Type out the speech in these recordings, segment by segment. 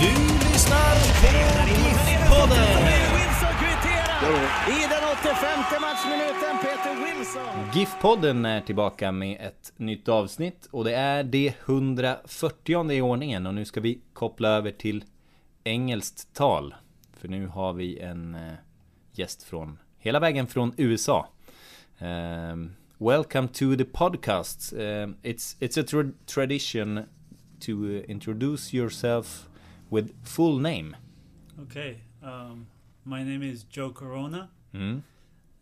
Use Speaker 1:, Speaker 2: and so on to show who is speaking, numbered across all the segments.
Speaker 1: Du lyssnar på GIF-podden!
Speaker 2: I den 85 matchminuten, Peter Wilson.
Speaker 3: GIF-podden är tillbaka med ett nytt avsnitt och det är det 140 i ordningen och nu ska vi koppla över till engelskt tal. För nu har vi en eh, gäst från hela vägen från USA. Um, welcome to the podcast. Um, it's it's a tra- tradition to introduce yourself with full name.
Speaker 4: Okay. Um, my name is Joe Corona,
Speaker 3: Mm.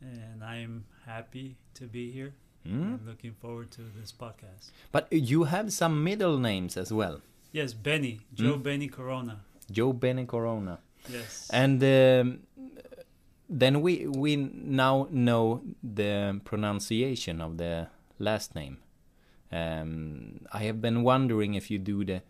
Speaker 4: and I'm happy to be here.
Speaker 3: Mm.
Speaker 4: I'm looking forward to this podcast.
Speaker 3: But you have some middle names as well.
Speaker 4: Yes, Benny, Joe
Speaker 3: Mm.
Speaker 4: Benny Corona.
Speaker 3: Joe Benny Corona.
Speaker 4: Yes.
Speaker 3: And um, then we we now know the pronunciation of the last name. Um, I have been wondering if you do the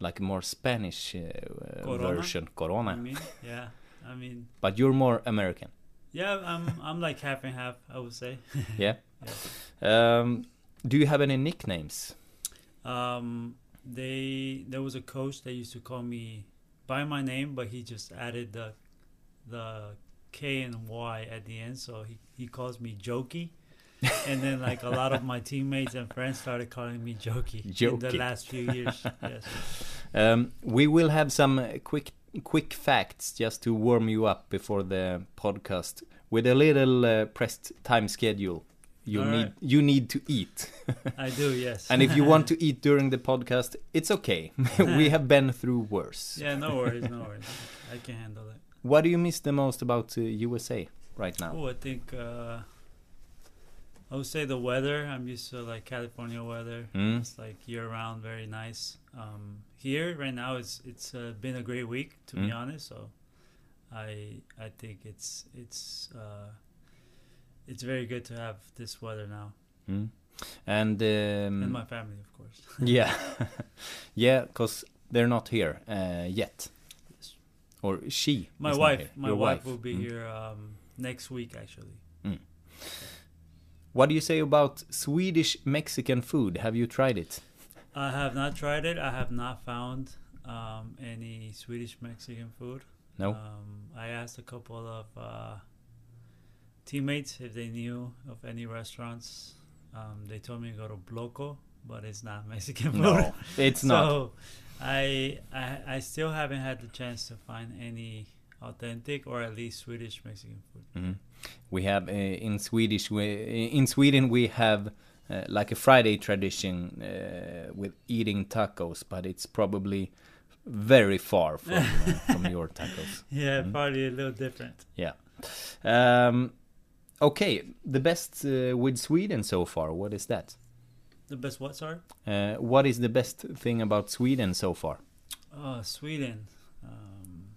Speaker 3: like more Spanish uh,
Speaker 4: Corona?
Speaker 3: version, Corona,
Speaker 4: I mean, yeah. I mean,
Speaker 3: but you're more American.
Speaker 4: yeah. I'm I'm like half and half. I would say.
Speaker 3: Yeah. Um, do you have any nicknames?
Speaker 4: Um, they there was a coach that used to call me by my name, but he just added the the K and Y at the end, so he he calls me Jokey. and then like a lot of my teammates and friends started calling me Jokey, in the last few years. yes.
Speaker 3: Um, we will have some quick quick facts just to warm you up before the podcast with a little uh, pressed time schedule. You
Speaker 4: All
Speaker 3: need
Speaker 4: right.
Speaker 3: you need to eat.
Speaker 4: I do, yes.
Speaker 3: and if you want to eat during the podcast, it's okay. we have been through worse.
Speaker 4: yeah, no worries, no worries. I can handle it.
Speaker 3: What do you miss the most about uh, USA right now?
Speaker 4: Oh, I think uh, I would say the weather. I'm used to like California weather.
Speaker 3: Mm.
Speaker 4: It's like year round, very nice. Um, here right now, it's it's uh, been a great week to be
Speaker 3: Mm.
Speaker 4: honest. So I I think it's it's uh, it's very good to have this weather now,
Speaker 3: Mm. And um,
Speaker 4: and my family, of course.
Speaker 3: yeah, yeah, because they're not here uh, yet, or she.
Speaker 4: my wife, my
Speaker 3: Your
Speaker 4: wife, will be
Speaker 3: Mm.
Speaker 4: here um, next week actually.
Speaker 3: What do you say about Swedish Mexican food? Have you tried it?
Speaker 4: I have not tried it. I have not found um, any Swedish Mexican food.
Speaker 3: No.
Speaker 4: Um, I asked a couple of uh, teammates if they knew of any restaurants. Um, they told me to go to Bloco, but it's not Mexican food.
Speaker 3: No, it's not.
Speaker 4: So I, I I still haven't had the chance to find any authentic or at least Swedish Mexican food.
Speaker 3: Mhm. We have uh, in Swedish we, in Sweden we have uh, like a Friday tradition uh, with eating tacos, but it's probably very far from uh, from your tacos.
Speaker 4: Yeah,
Speaker 3: Mm.
Speaker 4: probably a little different.
Speaker 3: Yeah. Um, okay, the best uh, with Sweden so far. What is that?
Speaker 4: The best what? Sorry.
Speaker 3: Uh, what is the best thing about Sweden so far?
Speaker 4: Oh, Sweden. Um,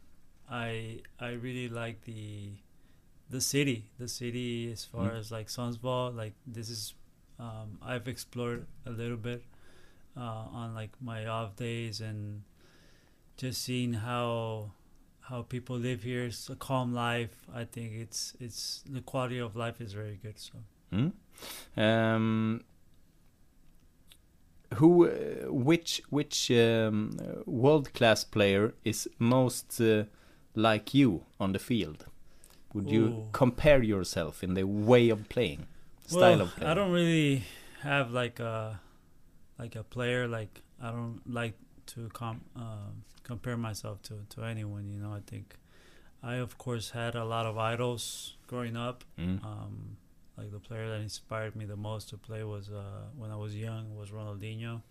Speaker 4: I I really like the the city. The city, as far
Speaker 3: Mm.
Speaker 4: as like Sundsvall, like this is. Um, I've explored a little bit uh, on like my off days and just seeing how how people live here. It's a calm life. I think it's it's the quality of life is very good. So
Speaker 3: Hmm? Um, who, uh, which, which um, world class player is most uh, like you on the field? Would you compare yourself in the way of playing, style
Speaker 4: well,
Speaker 3: of?
Speaker 4: I don't really have like a like a player like I don't like to com- um compare myself to to anyone. You know, I think I of course had a lot of idols growing up.
Speaker 3: Mm.
Speaker 4: Um, like the player that inspired me the most to play was uh, when I was young was Ronaldinho.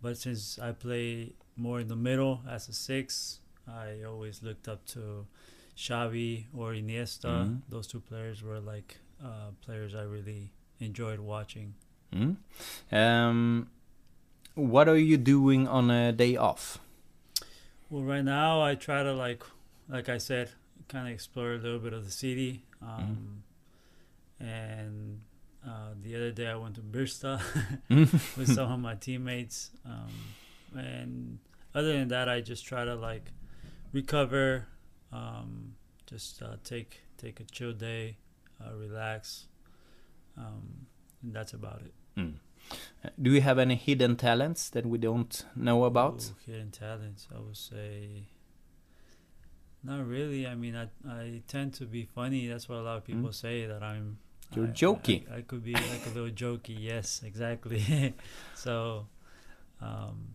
Speaker 4: But since I play more in the middle as a six, I always looked up to Xavi or Iniesta.
Speaker 3: Mhm.
Speaker 4: Those two players were like uh, players I really enjoyed watching.
Speaker 3: Mm. Um, what are you doing on a day off?
Speaker 4: Well, right now I try to like, like I said, kind of explore a little bit of the city. Um, And uh, the other day I went to Birsta with some of my teammates. Um, and other than that, I just try to like recover, um, just uh, take take a chill day, uh, relax, um, and that's about it.
Speaker 3: Mm. Do you have any hidden talents that we don't know about?
Speaker 4: Ooh, hidden talents, I would say. Not really. I mean, I I tend to be funny. That's what a lot of people say that I'm.
Speaker 3: You're
Speaker 4: I-
Speaker 3: jokey.
Speaker 4: I, I could be like a little jokey. Yes, exactly. so, um,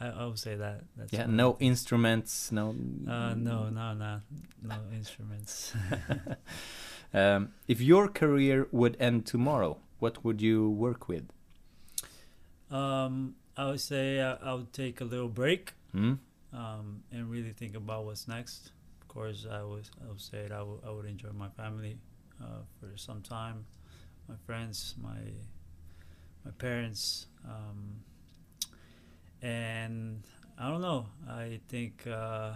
Speaker 4: I, I would say that. That's
Speaker 3: Yeah, no instruments, no.
Speaker 4: Uh, no, no, no, no instruments.
Speaker 3: Um, if your career would end tomorrow, what would you work with?
Speaker 4: um, I would say I, I would take a little break.
Speaker 3: Hmm?
Speaker 4: um, and really think about what's next. Of course, I would I would say I would I would enjoy my family uh, for some time, my friends, my my parents, um, and I don't know. I think uh,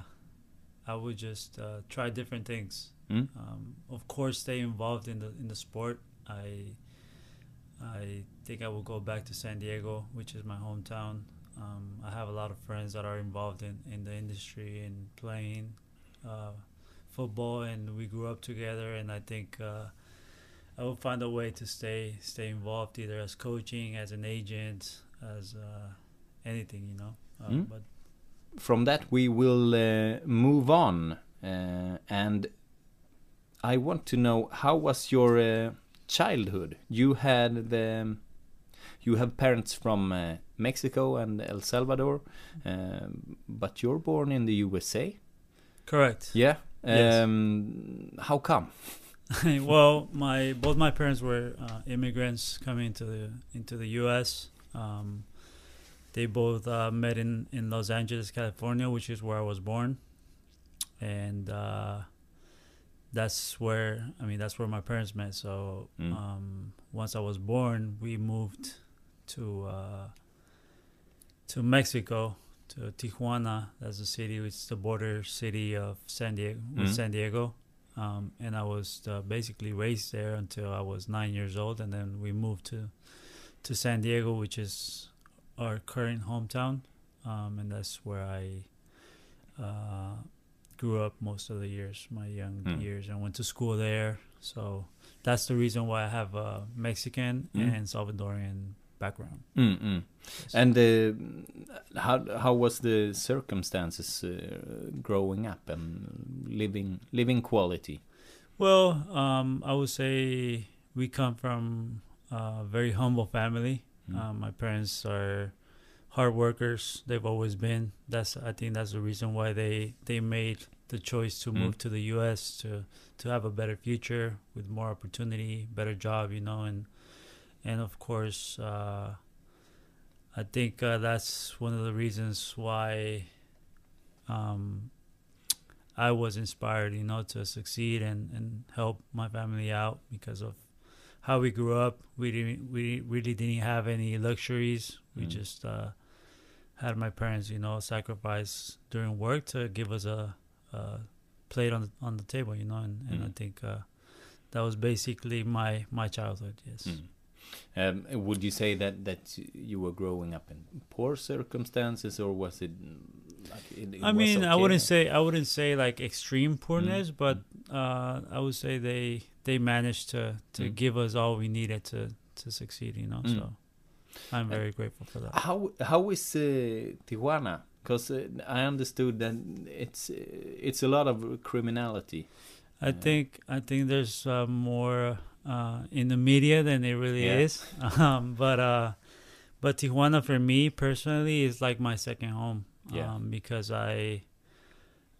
Speaker 4: I would just uh, try different things.
Speaker 3: Hmm?
Speaker 4: Um, of course, stay involved in the in the sport. I I think I will go back to San Diego, which is my hometown. Um, I have a lot of friends that are involved in, in the industry and playing uh, football, and we grew up together. And I think uh, I will find a way to stay stay involved, either as coaching, as an agent, as uh, anything, you know.
Speaker 3: Mm.
Speaker 4: But
Speaker 3: From that, we will uh, move on. Uh, and I want to know how was your uh, childhood? You had the. You have parents from uh, Mexico and El Salvador, um, but you're born in the USA.
Speaker 4: correct.
Speaker 3: Yeah.
Speaker 4: Yes.
Speaker 3: Um, How come?
Speaker 4: well, my both my parents were uh, immigrants coming into the into the U.S. Um, they both uh, met in in Los Angeles, California, which is where I was born, and uh, that's where I mean that's where my parents met. So
Speaker 3: Mm.
Speaker 4: um, once I was born, we moved to uh, to Mexico to Tijuana. That's the city. It's the border city of San Diego with
Speaker 3: Mhm.
Speaker 4: San Diego um, and I was uh, basically raised there until I was nine years old, and then we moved to to San Diego, which is our current hometown, um, and that's where I uh, grew up most of the years, my young
Speaker 3: Mm.
Speaker 4: years, and went to school there. So that's the reason why I have a Mexican
Speaker 3: Mm.
Speaker 4: and Salvadorian background.
Speaker 3: Mm -mm.
Speaker 4: Yes.
Speaker 3: And uh, how how was the circumstances uh, growing up and living living quality?
Speaker 4: Well, um, I would say we come from a very humble family.
Speaker 3: Mm.
Speaker 4: Um, my parents are hard workers. They've always been. That's I think that's the reason why they they made the choice to
Speaker 3: Mm.
Speaker 4: move to the U.S. to to have a better future with more opportunity, better job, you know, and and of course, uh, I think uh, that's one of the reasons why um, I was inspired, you know, to succeed and, and help my family out because of how we grew up. We didn't we really didn't have any luxuries. We
Speaker 3: Mm.
Speaker 4: just uh, had my parents, you know, sacrifice during work to give us a, a plate on the on the table, you know, and, and I
Speaker 3: Mm.
Speaker 4: think uh, that was basically my my childhood. Yes.
Speaker 3: Mm. Um, would you say that that you were growing up in poor circumstances, or was it like it, it
Speaker 4: I mean, I wouldn't say I wouldn't say like extreme poorness, but uh, I would say they they managed to to
Speaker 3: Mm.
Speaker 4: give us all we needed to to succeed. You know,
Speaker 3: Mm.
Speaker 4: so I'm very grateful for that.
Speaker 3: How how is uh, Tijuana? Because uh, I understood that it's uh, it's a lot of criminality.
Speaker 4: I think I think there's uh, more uh, in the media than it really
Speaker 3: Yeah.
Speaker 4: is. Um, but uh, but Tijuana for me personally is like my second home.
Speaker 3: Yeah.
Speaker 4: Um, because I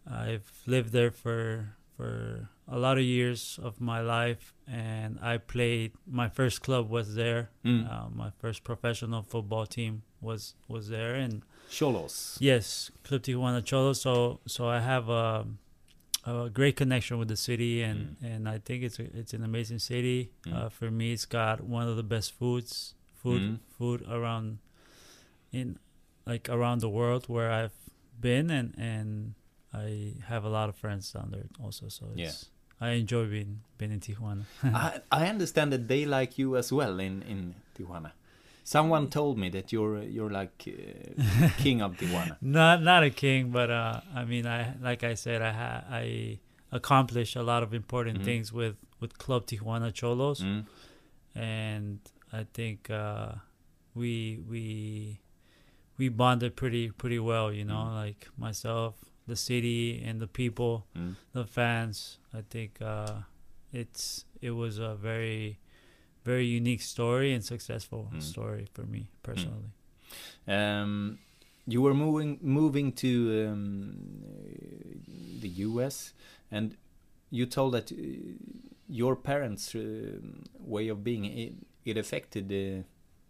Speaker 4: I've lived there for for a lot of years of my life, and I played. My first club was there.
Speaker 3: Mm.
Speaker 4: Uh, my first professional football team was was there, and
Speaker 3: Xolos.
Speaker 4: yes, Club Tijuana Xolos. So so I have a, a great connection with the city, and and I think it's a, it's an amazing city.
Speaker 3: Mm.
Speaker 4: Uh, for me, it's got one of the best foods food
Speaker 3: Mm.
Speaker 4: food around in like around the world where I've been, and and I have a lot of friends down there also. So
Speaker 3: Yeah.
Speaker 4: I enjoy being being in Tijuana.
Speaker 3: I, I understand that they like you as well in, in Tijuana. Someone told me that you're you're like uh, king of Tijuana.
Speaker 4: not not a king, but uh, I mean, I like I said, I ha- I accomplished a lot of important
Speaker 3: Mhm.
Speaker 4: things with with Club Tijuana Xolos,
Speaker 3: Mm.
Speaker 4: and I think uh, we we we bonded pretty pretty well. You know,
Speaker 3: Mm.
Speaker 4: like myself, the city, and the people,
Speaker 3: Mm.
Speaker 4: the fans. I think uh, it's it was a very very unique story and successful
Speaker 3: Mm.
Speaker 4: story for me personally.
Speaker 3: Um, you were moving moving to um, the U.S. and you told that uh, your parents' uh, way of being it, it affected uh,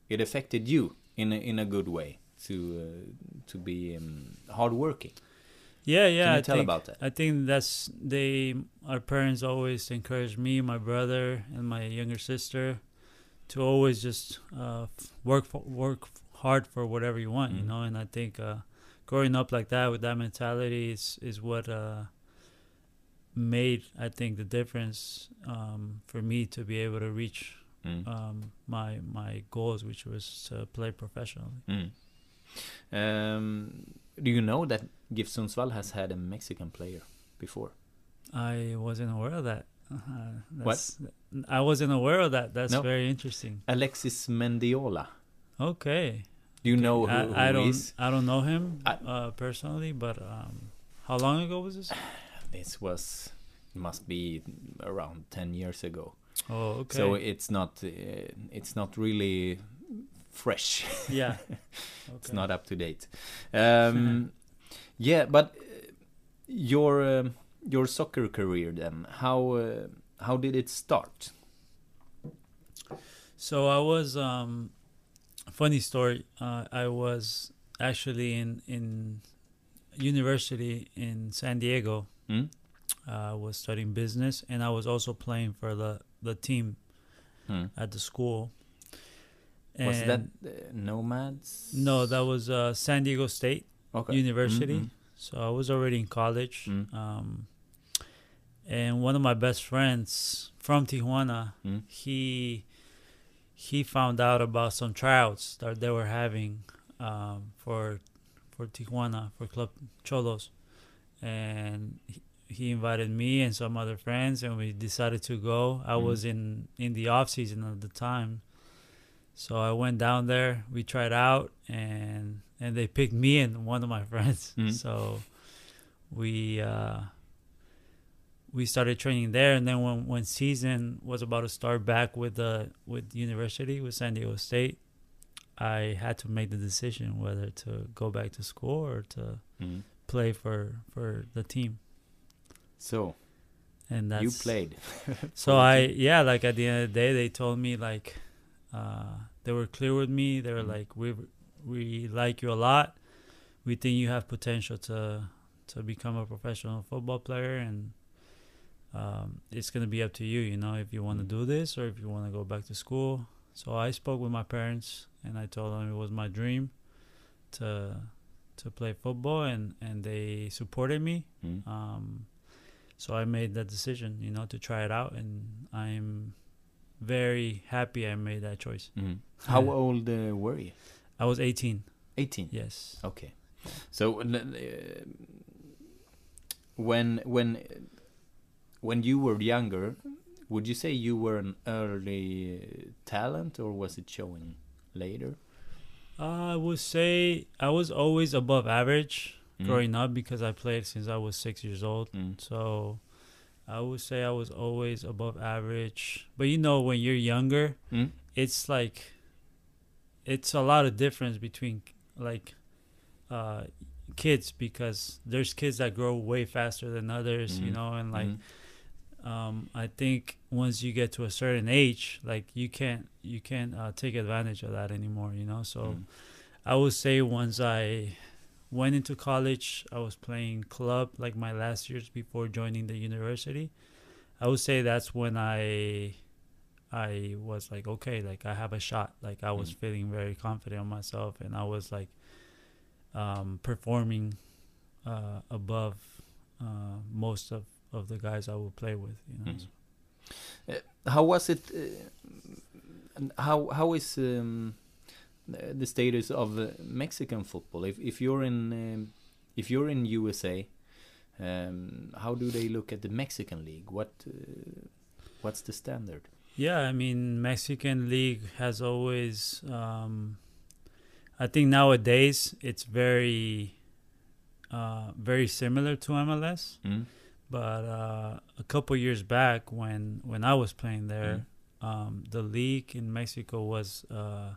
Speaker 3: it affected you in a, in a good way to uh, to be um, hardworking.
Speaker 4: Yeah, yeah.
Speaker 3: Can you
Speaker 4: I
Speaker 3: tell
Speaker 4: think,
Speaker 3: about that?
Speaker 4: I think that's they. Our parents always encouraged me, my brother, and my younger sister to always just uh, work for, work hard for whatever you want, you
Speaker 3: Mhm.
Speaker 4: know. And I think uh, growing up like that with that mentality is is what uh, made I think the difference um, for me to be able to reach
Speaker 3: Mm.
Speaker 4: um, my my goals, which was to play professionally.
Speaker 3: Mm. Um, do you know that GIF Sundsvall has had a Mexican player before?
Speaker 4: I wasn't aware of that. Uh,
Speaker 3: What?
Speaker 4: I wasn't aware of that. That's
Speaker 3: No.
Speaker 4: very interesting.
Speaker 3: Alexis Mendiola.
Speaker 4: Okay.
Speaker 3: Do you know who,
Speaker 4: I,
Speaker 3: who
Speaker 4: I don't.
Speaker 3: is?
Speaker 4: I don't know him
Speaker 3: I-
Speaker 4: uh, personally, but um, how long ago was this?
Speaker 3: This was must be around ten years ago.
Speaker 4: Oh, okay.
Speaker 3: So it's not uh, it's not really fresh.
Speaker 4: yeah.
Speaker 3: It's not up to date. Um, yeah, but uh, your um, your soccer career then how uh, how did it start?
Speaker 4: So I was um, funny story. Uh, I was actually in in university in San Diego.
Speaker 3: Mm?
Speaker 4: I was studying business, and I was also playing for the the team
Speaker 3: Hmm.
Speaker 4: at the school.
Speaker 3: Was that uh, Nomads?
Speaker 4: No, that was uh, San Diego State
Speaker 3: okay.
Speaker 4: University.
Speaker 3: Mm,
Speaker 4: So I was already in college.
Speaker 3: Mm.
Speaker 4: Um, and one of my best friends from Tijuana,
Speaker 3: Mm.
Speaker 4: he he found out about some tryouts that they were having um, for for Tijuana for Club Xolos, and he, he invited me and some other friends, and we decided to go. I
Speaker 3: Mm.
Speaker 4: was in in the off season at the time, so I went down there. We tried out, and and they picked me and one of my friends.
Speaker 3: Mm.
Speaker 4: So we uh, we started training there, and then when when season was about to start back with the with university with San Diego State, I had to make the decision whether to go back to school or to
Speaker 3: mm.
Speaker 4: play for for the team.
Speaker 3: So
Speaker 4: And that's
Speaker 3: you played.
Speaker 4: So I yeah, like at the end of the day, they told me like uh, they were clear with me. They were
Speaker 3: Mhm.
Speaker 4: like, we we like you a lot. We think you have potential to to become a professional football player, and um, it's gonna be up to you. You know, if you want to
Speaker 3: Mhm.
Speaker 4: do this or if you want to go back to school. So I spoke with my parents, and I told them it was my dream to to play football, and and they supported me.
Speaker 3: Mm.
Speaker 4: Um, so I made that decision, you know, to try it out, and I'm very happy I made that choice.
Speaker 3: Mm. How old uh, were you?
Speaker 4: I was 18.
Speaker 3: 18.
Speaker 4: Yes.
Speaker 3: Okay. So uh, when when when you were younger, would you say you were an early talent or was it showing later?
Speaker 4: I would say I was always above average
Speaker 3: Mm.
Speaker 4: growing up because I played since I was six years old.
Speaker 3: Mm.
Speaker 4: So I would say I was always above average. But you know, when you're younger,
Speaker 3: Mm.
Speaker 4: it's like it's a lot of difference between like uh kids because there's kids that grow way faster than others you
Speaker 3: Mhm.
Speaker 4: know and like
Speaker 3: Mhm.
Speaker 4: um, I think once you get to a certain age, like you can't you can't uh, take advantage of that anymore. You know, so
Speaker 3: Mm.
Speaker 4: I would say once I went into college, I was playing club like my last years before joining the university. I would say that's when I I was like, okay, like I have a shot. Like I was
Speaker 3: Mm.
Speaker 4: feeling very confident on myself, and I was like um, performing uh, above uh, most of, of the guys I would play with. You know,
Speaker 3: Mhm. Uh, how was it? Uh, how how is um, the status of uh, Mexican football? If if you're in um, if you're in USA, um, how do they look at the Mexican league? What uh, what's the standard?
Speaker 4: Yeah, I mean, Mexican league has always. Um, I think nowadays it's very, uh, very similar to MLS.
Speaker 3: Mm?
Speaker 4: But uh, a couple years back, when when I was playing there, um, the league in Mexico was uh,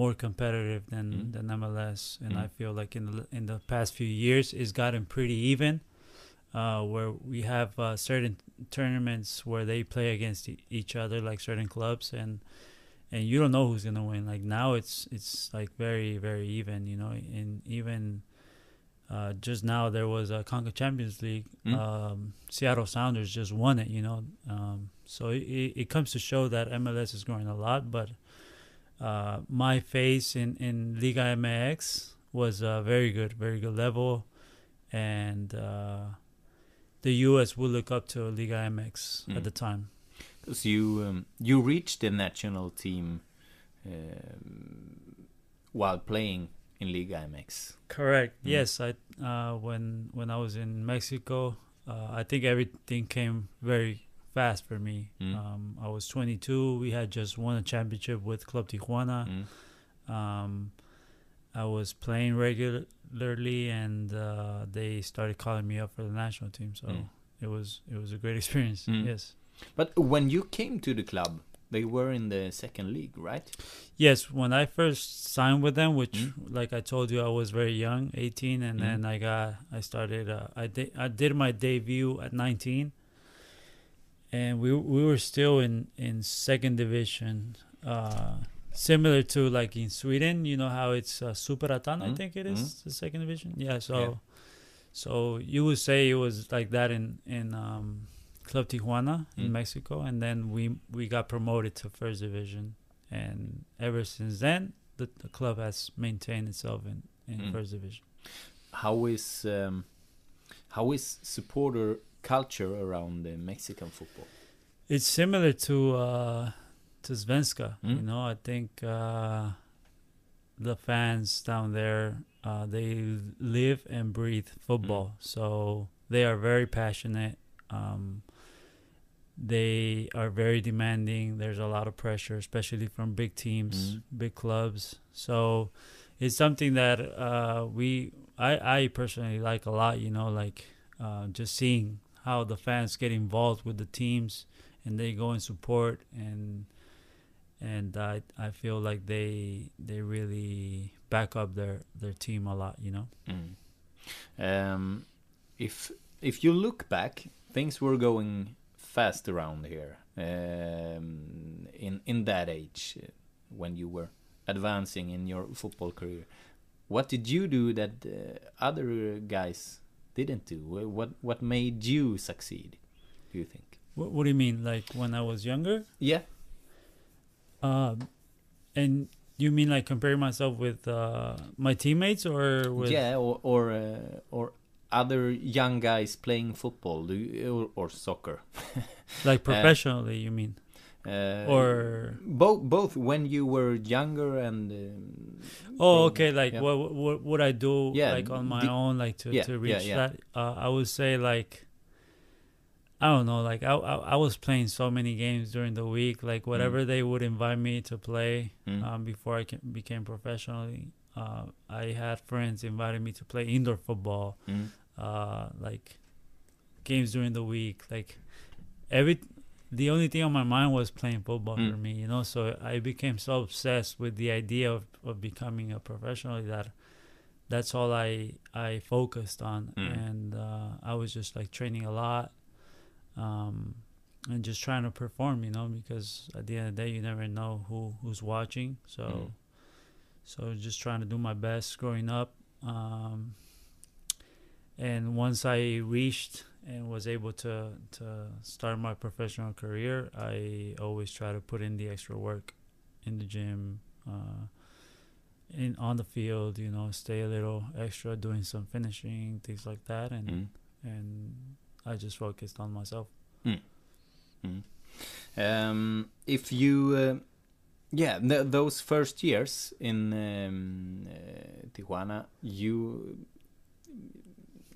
Speaker 4: more competitive than
Speaker 3: Mm.
Speaker 4: than MLS, and
Speaker 3: Mm.
Speaker 4: I feel like in the in the past few years, it's gotten pretty even. Uh, where we have uh, certain tournaments where they play against e- each other, like certain clubs, and and you don't know who's gonna win. Like now, it's it's like very very even, you know. And even uh, just now there was a Conca Champions League.
Speaker 3: Mm.
Speaker 4: Um, Seattle Sounders just won it, you know. Um, so it it comes to show that MLS is growing a lot. But uh, my face in in Liga MX was uh, very good, very good level, and uh, the U.S. would look up to Liga MX
Speaker 3: Mm.
Speaker 4: at the time.
Speaker 3: Because you um, you reached the national team um, while playing in Liga MX.
Speaker 4: Correct.
Speaker 3: Mm.
Speaker 4: Yes, I uh, when when I was in Mexico, uh, I think everything came very fast for me.
Speaker 3: Mm.
Speaker 4: Um, I was 22. We had just won a championship with Club Tijuana.
Speaker 3: Mm.
Speaker 4: Um, I was playing regularly, and uh, they started calling me up for the national team. So
Speaker 3: Mm.
Speaker 4: it was it was a great experience.
Speaker 3: Mm.
Speaker 4: Yes.
Speaker 3: But when you came to the club, they were in the second league, right?
Speaker 4: Yes, when I first signed with them, which,
Speaker 3: Mm.
Speaker 4: like I told you, I was very young, 18, and
Speaker 3: Mm.
Speaker 4: then I got, I started, uh, I did, I did my debut at 19, and we we were still in in second division, uh, similar to like in Sweden. You know how it's uh, Superettan, I
Speaker 3: Mm.
Speaker 4: think it is
Speaker 3: Mm.
Speaker 4: the second division. Yeah, so,
Speaker 3: Yeah.
Speaker 4: so you would say it was like that in in um, Club Tijuana in
Speaker 3: Mm.
Speaker 4: Mexico, and then we we got promoted to first division and ever since then the, the club has maintained itself in, in
Speaker 3: Mm.
Speaker 4: first division
Speaker 3: How is um, how is supporter culture around the Mexican football?
Speaker 4: it's similar to uh to Svenska you
Speaker 3: Mm.
Speaker 4: know i think uh the fans down there uh they live and breathe football
Speaker 3: Mm.
Speaker 4: so they are very passionate um they are very demanding there's a lot of pressure especially from big teams
Speaker 3: Mm.
Speaker 4: big clubs so it's something that uh we i i personally like a lot you know like uh just seeing how the fans get involved with the teams and they go and support and and I I feel like they they really back up their their team a lot, you know.
Speaker 3: Mm. Um, if if you look back, things were going fast around here um, in in that age uh, when you were advancing in your football career. What did you do that uh, other guys didn't do? What what made you succeed? Do you think?
Speaker 4: What what do you mean like when I was younger?
Speaker 3: Yeah.
Speaker 4: Um and you mean like comparing myself with uh my teammates or with
Speaker 3: yeah, or or uh, or other young guys playing football, you, or, or soccer,
Speaker 4: like professionally you mean?
Speaker 3: Uh,
Speaker 4: Or
Speaker 3: both both when you were younger and um,
Speaker 4: Oh, okay. Like,
Speaker 3: yeah.
Speaker 4: what, what would I do?
Speaker 3: Yeah,
Speaker 4: like on my
Speaker 3: the-
Speaker 4: own, like to
Speaker 3: yeah,
Speaker 4: to reach that. Uh, I would say like, I don't know. Like, I, I I was playing so many games during the week. Like, whatever they would invite me to play
Speaker 3: Mm.
Speaker 4: um, before I ca- became professionally. Uh, I had friends inviting me to play indoor football.
Speaker 3: Mm.
Speaker 4: Uh, like games during the week. Like every. The only thing on my mind was playing football
Speaker 3: Mm.
Speaker 4: for me, you know. So I became so obsessed with the idea of, of becoming a professional that that's all I I focused on,
Speaker 3: Mm.
Speaker 4: and uh, I was just like training a lot. um, and just trying to perform. You know, because at the end of the day, you never know who who's watching. So,
Speaker 3: Mm.
Speaker 4: so just trying to do my best growing up. Um, and once I reached and was able to to start my professional career, I always try to put in the extra work in the gym, uh, in on the field. You know, stay a little extra, doing some finishing things like that, and
Speaker 3: Mm.
Speaker 4: and I just focused on myself.
Speaker 3: Um, if you, uh, yeah, th- those first years in um, uh, Tijuana, you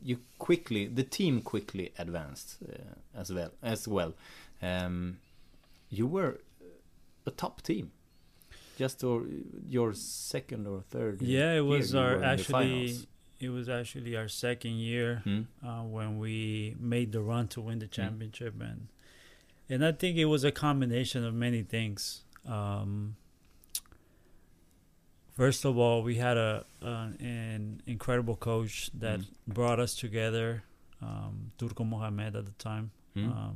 Speaker 3: you quickly the team quickly advanced uh, as well as well. Um, you were a top team. Just or your second or third.
Speaker 4: Yeah, it was our actually it was actually our second year
Speaker 3: Hmm?
Speaker 4: uh, when we made the run to
Speaker 3: Mm.
Speaker 4: win the championship and and I think it was a combination of many things. Um, first of all, we had a an, an incredible coach that
Speaker 3: Mm.
Speaker 4: brought us together, um, Turco Mohamed at the time,
Speaker 3: Hmm?
Speaker 4: um,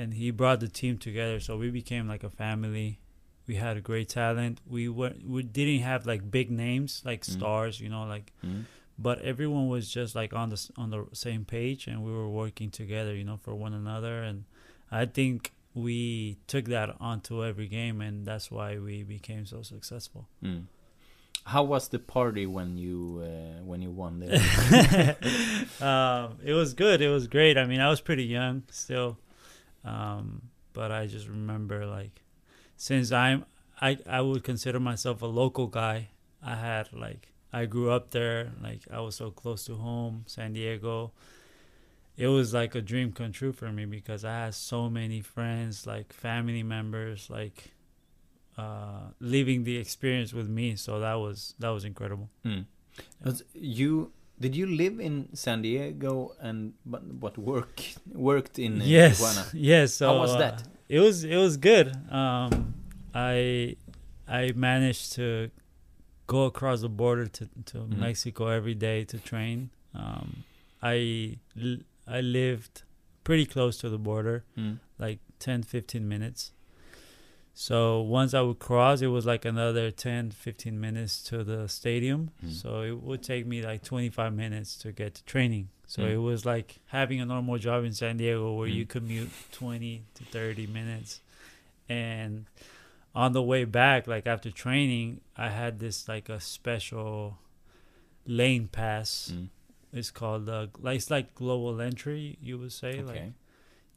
Speaker 4: and he brought the team together. So we became like a family. We had a great talent. We were we didn't have like big names like
Speaker 3: Mm.
Speaker 4: stars, you know, like but everyone was just like on the on the same page and we were working together you know for one another and i think we took that onto every game and that's why we became so successful
Speaker 3: Mm. How was the party when you uh, when you won there?
Speaker 4: um, it was good. It was great. I mean i was pretty young still. Um, but i just remember like since i'm i i would consider myself a local guy i had like i grew up there. Like i was so close to home san diego. It was like a dream come true for me because i had so many friends like family members like uh living the experience with me so that was that was incredible
Speaker 3: Mm. But you did you live in San Diego and but what work worked in uh,
Speaker 4: yes
Speaker 3: Tijuana?
Speaker 4: yes so
Speaker 3: How was
Speaker 4: uh,
Speaker 3: that?
Speaker 4: it was it was good um i i managed to go across the border to to
Speaker 3: Mhm.
Speaker 4: mexico every day to train um I lived pretty close to the border
Speaker 3: Mm.
Speaker 4: like 10 15 minutes so once i would cross it was like another 10 15 minutes to the stadium
Speaker 3: Mm.
Speaker 4: so it would take me like 25 minutes to get to training so
Speaker 3: Mm.
Speaker 4: it was like having a normal job in san diego where
Speaker 3: Mm.
Speaker 4: you commute 20 to 30 minutes and on the way back like after training i had this like a special lane pass
Speaker 3: Mm.
Speaker 4: it's called uh, like it's like global entry you would say like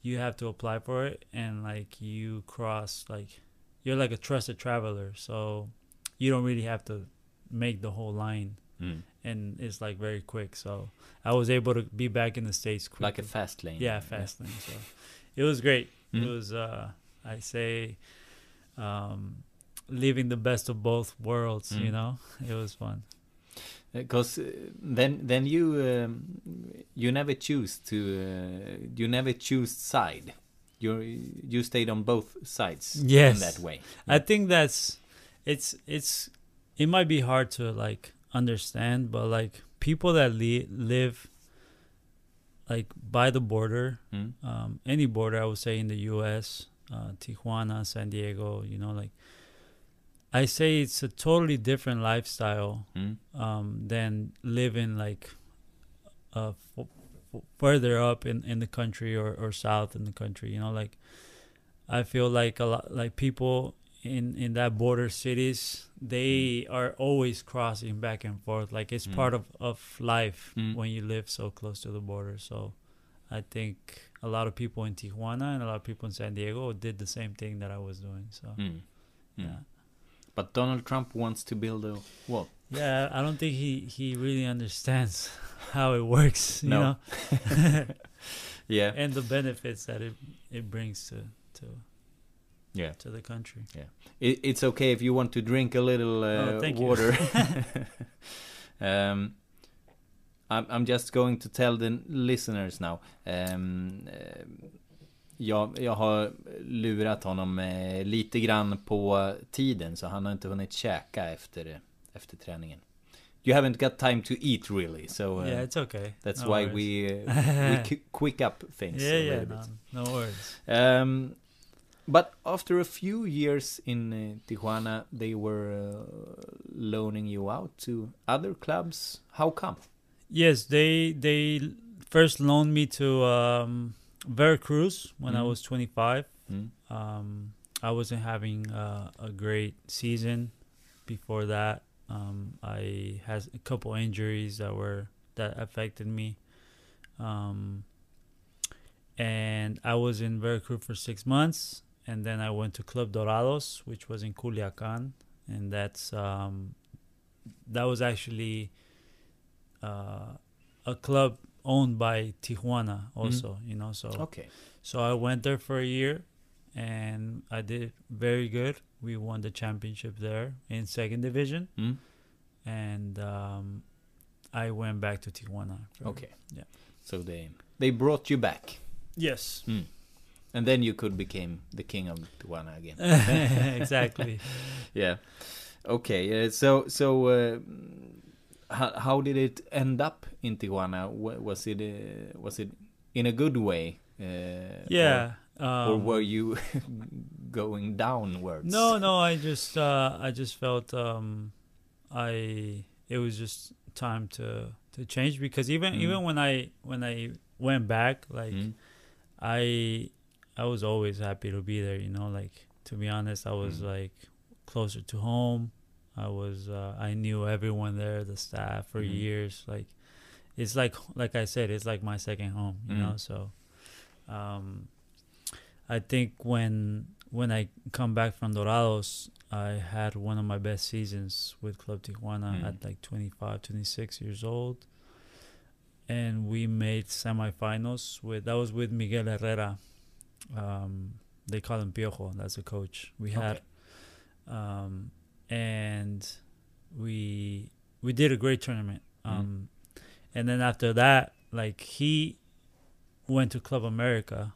Speaker 4: you have to apply for it and like you cross like you're like a trusted traveler so you don't really have to make the whole line
Speaker 3: Mm.
Speaker 4: and it's like very quick so i was able to be back in the states quickly.
Speaker 3: Like a fast lane.
Speaker 4: yeah fast lane so it was great
Speaker 3: Mm.
Speaker 4: it was uh i say um living the best of both worlds you
Speaker 3: Mm.
Speaker 4: know it was fun
Speaker 3: Because uh, then then you um, you never choose to uh, you never choose side. You you stayed on both sides
Speaker 4: Yes.
Speaker 3: in that way.
Speaker 4: I think that's it's it's it might be hard to like understand, but like people that li- live like by the border,
Speaker 3: Mm.
Speaker 4: um, any border, I would say in the U.S., uh, Tijuana, San Diego, you know, like I say it's a totally different lifestyle
Speaker 3: Mm.
Speaker 4: um, than living like f- further up in, in the country or, or south in the country. You know, like I feel like a lot like people in in that border cities they are always crossing back and forth. Like it's
Speaker 3: Mm.
Speaker 4: part of of life
Speaker 3: Mm.
Speaker 4: when you live so close to the border. So I think a lot of people in Tijuana and a lot of people in San Diego did the same thing that I was doing. So
Speaker 3: Mm. Mm.
Speaker 4: yeah.
Speaker 3: But Donald Trump wants to build a wall.
Speaker 4: Yeah, I don't think he he really understands how it works, you
Speaker 3: No.
Speaker 4: know,
Speaker 3: Yeah.
Speaker 4: and the benefits that it it brings to to
Speaker 3: Yeah.
Speaker 4: to the country.
Speaker 3: It, it's okay if you want to drink a little uh,
Speaker 4: Oh,
Speaker 3: water. um, I'm, I'm just going to tell the listeners now. Um, eh, jag, jag har lurat honom eh, lite grann på tiden så han har inte hunnit käka efter, efter träningen. you haven't got time to eat really, so uh,
Speaker 4: yeah, it's okay.
Speaker 3: that's
Speaker 4: No
Speaker 3: why
Speaker 4: worries.
Speaker 3: we uh, we quick up things.
Speaker 4: Yeah,
Speaker 3: a
Speaker 4: yeah,
Speaker 3: little
Speaker 4: no,
Speaker 3: bit.
Speaker 4: no worries.
Speaker 3: Um, but after a few years in uh, Tijuana, they were uh, loaning you out to other clubs. How come?
Speaker 4: Yes, they they first loaned me to um, Veracruz when I
Speaker 3: Mhm.
Speaker 4: was 25.
Speaker 3: Mm.
Speaker 4: Um, I wasn't having uh, a great season before that. Um, I had a couple injuries that were that affected me. Um, and I was in Veracruz for six months, and then I went to Club Dorados, which was in Culiacan, and that's um, that was actually uh, a club owned by Tijuana, also. You know, so
Speaker 3: Okay.
Speaker 4: so I went there for a year and I did very good. We won the championship there in second division
Speaker 3: Mm.
Speaker 4: and um, I went back to Tijuana. for-
Speaker 3: Okay.
Speaker 4: Yeah.
Speaker 3: So they they brought you back,
Speaker 4: Yes.
Speaker 3: Mm. and then you could become the king of Tijuana again.
Speaker 4: exactly.
Speaker 3: yeah. Okay. Uh, so so uh, how how did it end up in Tijuana? Was it uh, was it in a good way? Uh,
Speaker 4: Yeah.
Speaker 3: Or, or
Speaker 4: Um,
Speaker 3: were you going downwards?
Speaker 4: No, no, I just uh I just felt um I it was just time to to change because even
Speaker 3: Mm.
Speaker 4: even when I when I went back like
Speaker 3: Mm.
Speaker 4: I I was always happy to be there, you know, like to be honest, I was
Speaker 3: Mm.
Speaker 4: like closer to home. I was uh, I knew everyone there, the staff for
Speaker 3: Mhm.
Speaker 4: years. Like it's like like I said, it's like my second home, you
Speaker 3: Mm.
Speaker 4: know. So um I think when when I come back from Dorados, I had one of my best seasons with Club Tijuana
Speaker 3: Mm.
Speaker 4: at like 25, 26 years old. And we made semifinals with that was with Miguel Herrera. Um, they call him Piojo. That's the coach we had. Um, and we we did a great tournament.
Speaker 3: Mhm.
Speaker 4: Um, and then after that, like he went to Club America,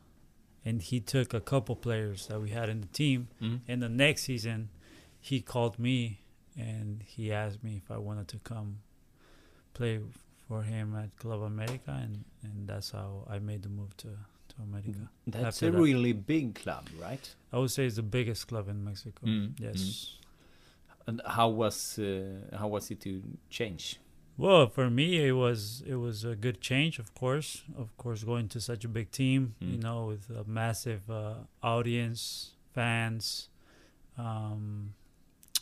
Speaker 4: and he took a couple players that we had in the team.
Speaker 3: Mm.
Speaker 4: And the next season, he called me and he asked me if I wanted to come play for him at Club America, and, and that's how I made the move to, to America.
Speaker 3: That's
Speaker 4: After
Speaker 3: a
Speaker 4: that.
Speaker 3: really big club, right?
Speaker 4: I would say it's the biggest club in Mexico.
Speaker 3: Mm,
Speaker 4: Yes.
Speaker 3: And how was uh, how was it to change?
Speaker 4: Well, for me, it was it was a good change. Of course, of course, going to such a big team, you
Speaker 3: Mm.
Speaker 4: know, with a massive uh, audience, fans. Um,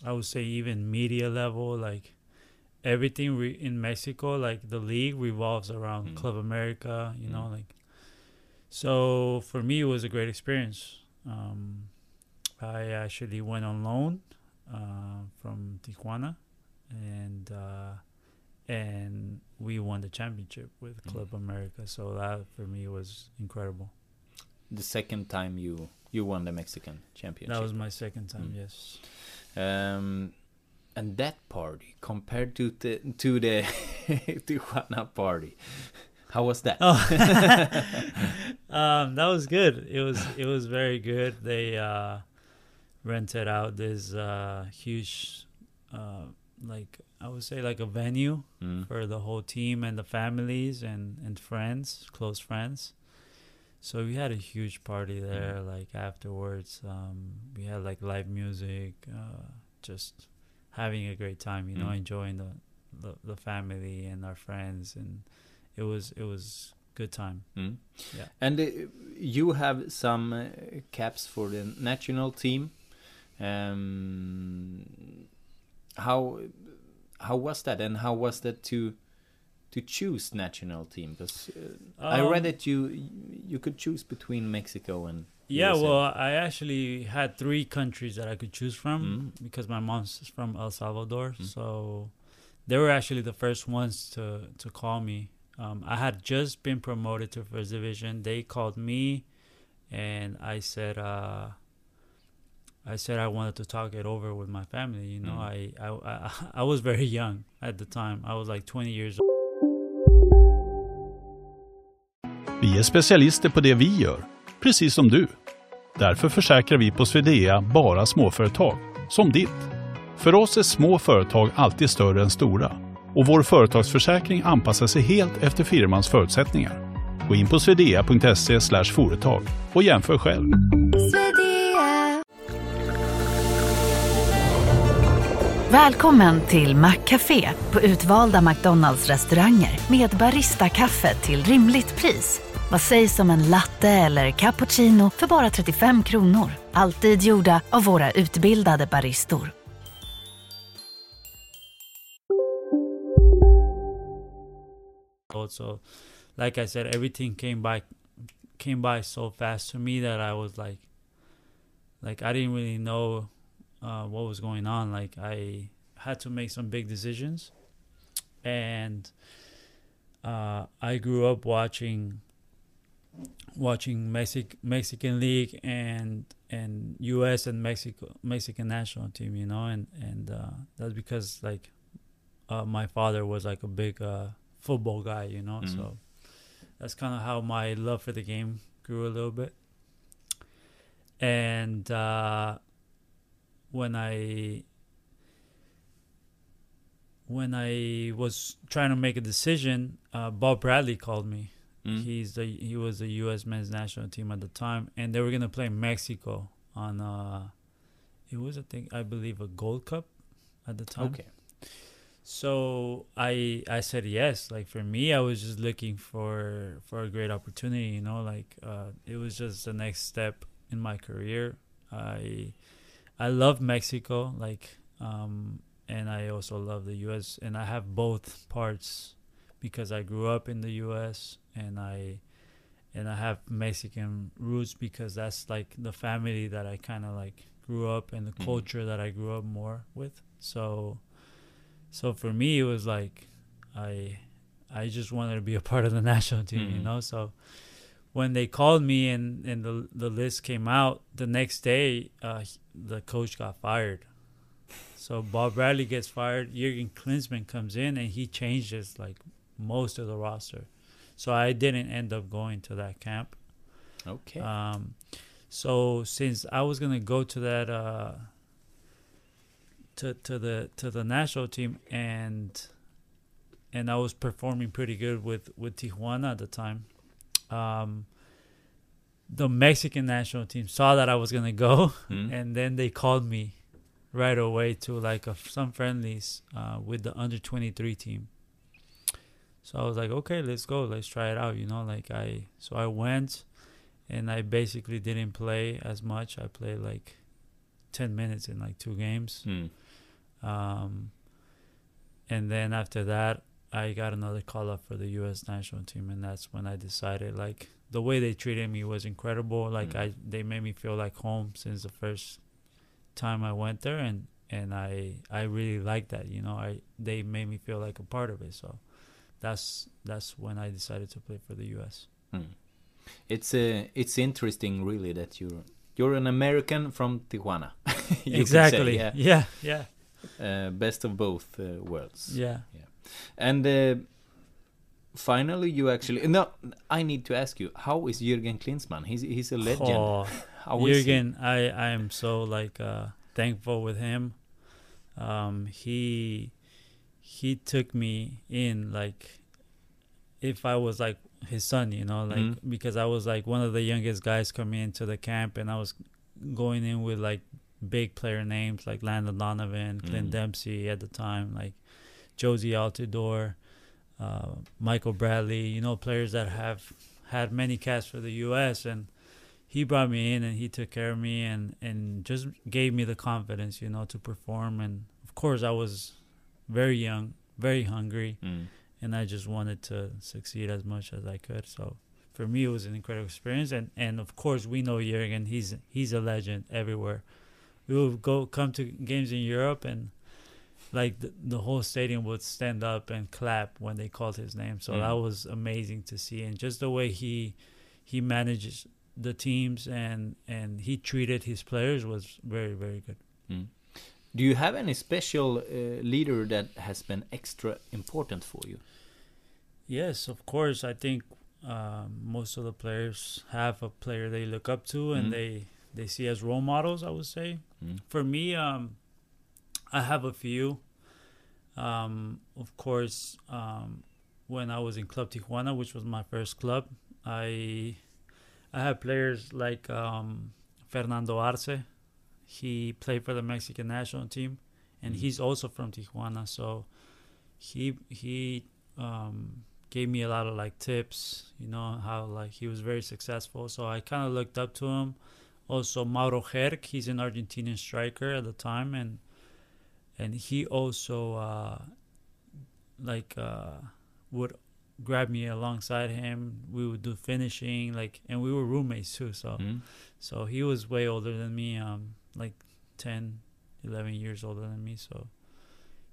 Speaker 4: I would say even media level, like everything re- in Mexico, like the league revolves around
Speaker 3: Mm.
Speaker 4: Club America. You know,
Speaker 3: Mm.
Speaker 4: like so for me, it was a great experience. Um, I actually went on loan uh, from Tijuana, and uh, and we won the championship with
Speaker 3: Mm.
Speaker 4: Club America. So that for me was incredible.
Speaker 3: The second time you you won the Mexican championship.
Speaker 4: That was my second time.
Speaker 3: Mm.
Speaker 4: Yes.
Speaker 3: Um, and that party compared to the to the Tijuana party, how was that?
Speaker 4: Oh, um, that was good. It was it was very good. They uh, rented out this uh, huge, uh, like I would say, like a venue
Speaker 3: Mm.
Speaker 4: for the whole team and the families and and friends, close friends. So we had a huge party there. Like afterwards, um, we had like live music, uh, just having a great time. You know,
Speaker 3: Mm.
Speaker 4: enjoying the, the the family and our friends, and it was it was good time.
Speaker 3: Mm.
Speaker 4: Yeah.
Speaker 3: And uh, you have some uh, caps for the national team. Um, how how was that, and how was that to to choose national team? Because uh, I read
Speaker 4: Um,
Speaker 3: that you you could choose between Mexico and
Speaker 4: Yeah,
Speaker 3: USA.
Speaker 4: well, I actually had three countries that I could choose from
Speaker 3: Mm.
Speaker 4: because my mom's from El Salvador,
Speaker 3: Mm.
Speaker 4: so they were actually the first ones to to call me. Um, I had just been promoted to first division. They called me, and I said, uh, I said I wanted to talk it over with my family. You know,
Speaker 3: Mm.
Speaker 4: I, I I I was very young at the time. I was like 20 years old.
Speaker 5: Vi är specialister på det vi gör, precis som du. Därför försäkrar vi på Swedea bara småföretag, som ditt. För oss är små företag alltid större än stora och vår företagsförsäkring anpassar sig helt efter firmans förutsättningar. Gå in på swedea.se företag och jämför själv.
Speaker 6: Välkommen till Maccafé på utvalda McDonalds restauranger med Baristakaffe till rimligt pris. Vad sägs om en latte eller cappuccino för bara 35 kronor? Alltid gjorda av våra utbildade baristor.
Speaker 4: Also, like I said, everything came by came by so fast to me that I was like, like I didn't really know uh, what was going on. Like I had to make some big decisions, and uh, I grew up watching watching Mexic Mexican League and and U.S. and Mexico Mexican national team, you know, and and uh, that's because like uh, my father was like a big uh, football guy, you know,
Speaker 3: Mhm.
Speaker 4: so that's kind of how my love for the game grew a little bit. And uh, when I when I was trying to make a decision, uh, Bob Bradley called me.
Speaker 3: Mm.
Speaker 4: He's the he was the U.S. men's national team at the time, and they were gonna play Mexico on uh, it was I think I believe a Gold Cup at the time.
Speaker 3: Okay.
Speaker 4: So I I said yes. Like for me, I was just looking for for a great opportunity. You know, like uh, it was just the next step in my career. I I love Mexico, like, um, and I also love the U.S. and I have both parts because I grew up in the U.S. and I and I have Mexican roots because that's like the family that I kind of like grew up and the
Speaker 3: Mhm.
Speaker 4: culture that I grew up more with. So so for me it was like I I just wanted to be a part of the national team, you
Speaker 3: Mhm.
Speaker 4: know. So when they called me and and the the list came out the next day, uh, the coach got fired. So Bob Bradley gets fired. Jurgen Klinsmann comes in and he changes like most of the roster. So I didn't end up going to that camp.
Speaker 3: Okay.
Speaker 4: Um, so since I was gonna go to that uh, to to the to the national team and and I was performing pretty good with with Tijuana at the time. Um, the Mexican national team saw that I was gonna go,
Speaker 3: Mm.
Speaker 4: and then they called me right away to like a, some friendlies uh, with the under twenty three team. So I was like, okay, let's go, let's try it out. You know, like I so I went, and I basically didn't play as much. I played like ten minutes in like two games.
Speaker 3: Mm.
Speaker 4: Um, and then after that, I got another call up for the U.S. national team, and that's when I decided like the way they treated me was incredible. Like
Speaker 3: Mm.
Speaker 4: I, they made me feel like home since the first time I went there, and and I I really liked that. You know, I they made me feel like a part of it. So that's that's when I decided to play for the U.S.
Speaker 3: Mm. It's uh, it's interesting, really, that you're you're an American from Tijuana. could say,
Speaker 4: exactly.
Speaker 3: yeah.
Speaker 4: yeah. Yeah.
Speaker 3: Uh, best of both uh, worlds.
Speaker 4: Yeah.
Speaker 3: And uh, finally, you actually no. I need to ask you, how is Jürgen Klinsmann? He's he's a legend.
Speaker 4: Oh,
Speaker 3: How is he?
Speaker 4: Jürgen, I I am so like uh, thankful with him. Um, he he took me in like if I was like his son, you know, like
Speaker 3: Mhm.
Speaker 4: because I was like one of the youngest guys coming into the camp, and I was going in with like big player names like Landon Donovan, Clint
Speaker 3: Mhm.
Speaker 4: Dempsey at the time, like Jozy Altidore, uh, Michael Bradley, you know, players that have had many casts for the U.S. and he brought me in and he took care of me and and just gave me the confidence, you know, to perform. And of course, I was very young, very hungry,
Speaker 3: Mm.
Speaker 4: and I just wanted to succeed as much as I could. So for me, it was an incredible experience. And and of course, we know Jurgen; he's he's a legend everywhere. We would go come to games in Europe and. Like the, the whole stadium would stand up and clap when they called his name, so
Speaker 3: Mm.
Speaker 4: that was amazing to see, and just the way he he manages the teams and and he treated his players was very very good.
Speaker 3: Mm. Do you have any special uh, leader that has been extra important for you?
Speaker 4: Yes, of course. I think um, most of the players have a player they look up to and
Speaker 3: Mhm.
Speaker 4: they they see as role models. I would say.
Speaker 3: Mm.
Speaker 4: For me, um, I have a few. Um, of course, um, when I was in Club Tijuana, which was my first club, I I had players like um, Fernando Arce. He played for the Mexican national team, and he's also from Tijuana. So he he um, gave me a lot of like tips. You know how like he was very successful. So I kind of looked up to him. Also Mauro Gerk, he's an Argentinian striker at the time, and and he also uh, like uh, would grab me alongside him. We would do finishing, like, and we were roommates too. So,
Speaker 3: Mm.
Speaker 4: so he was way older than me, um, like 10, 11 years older than me. So,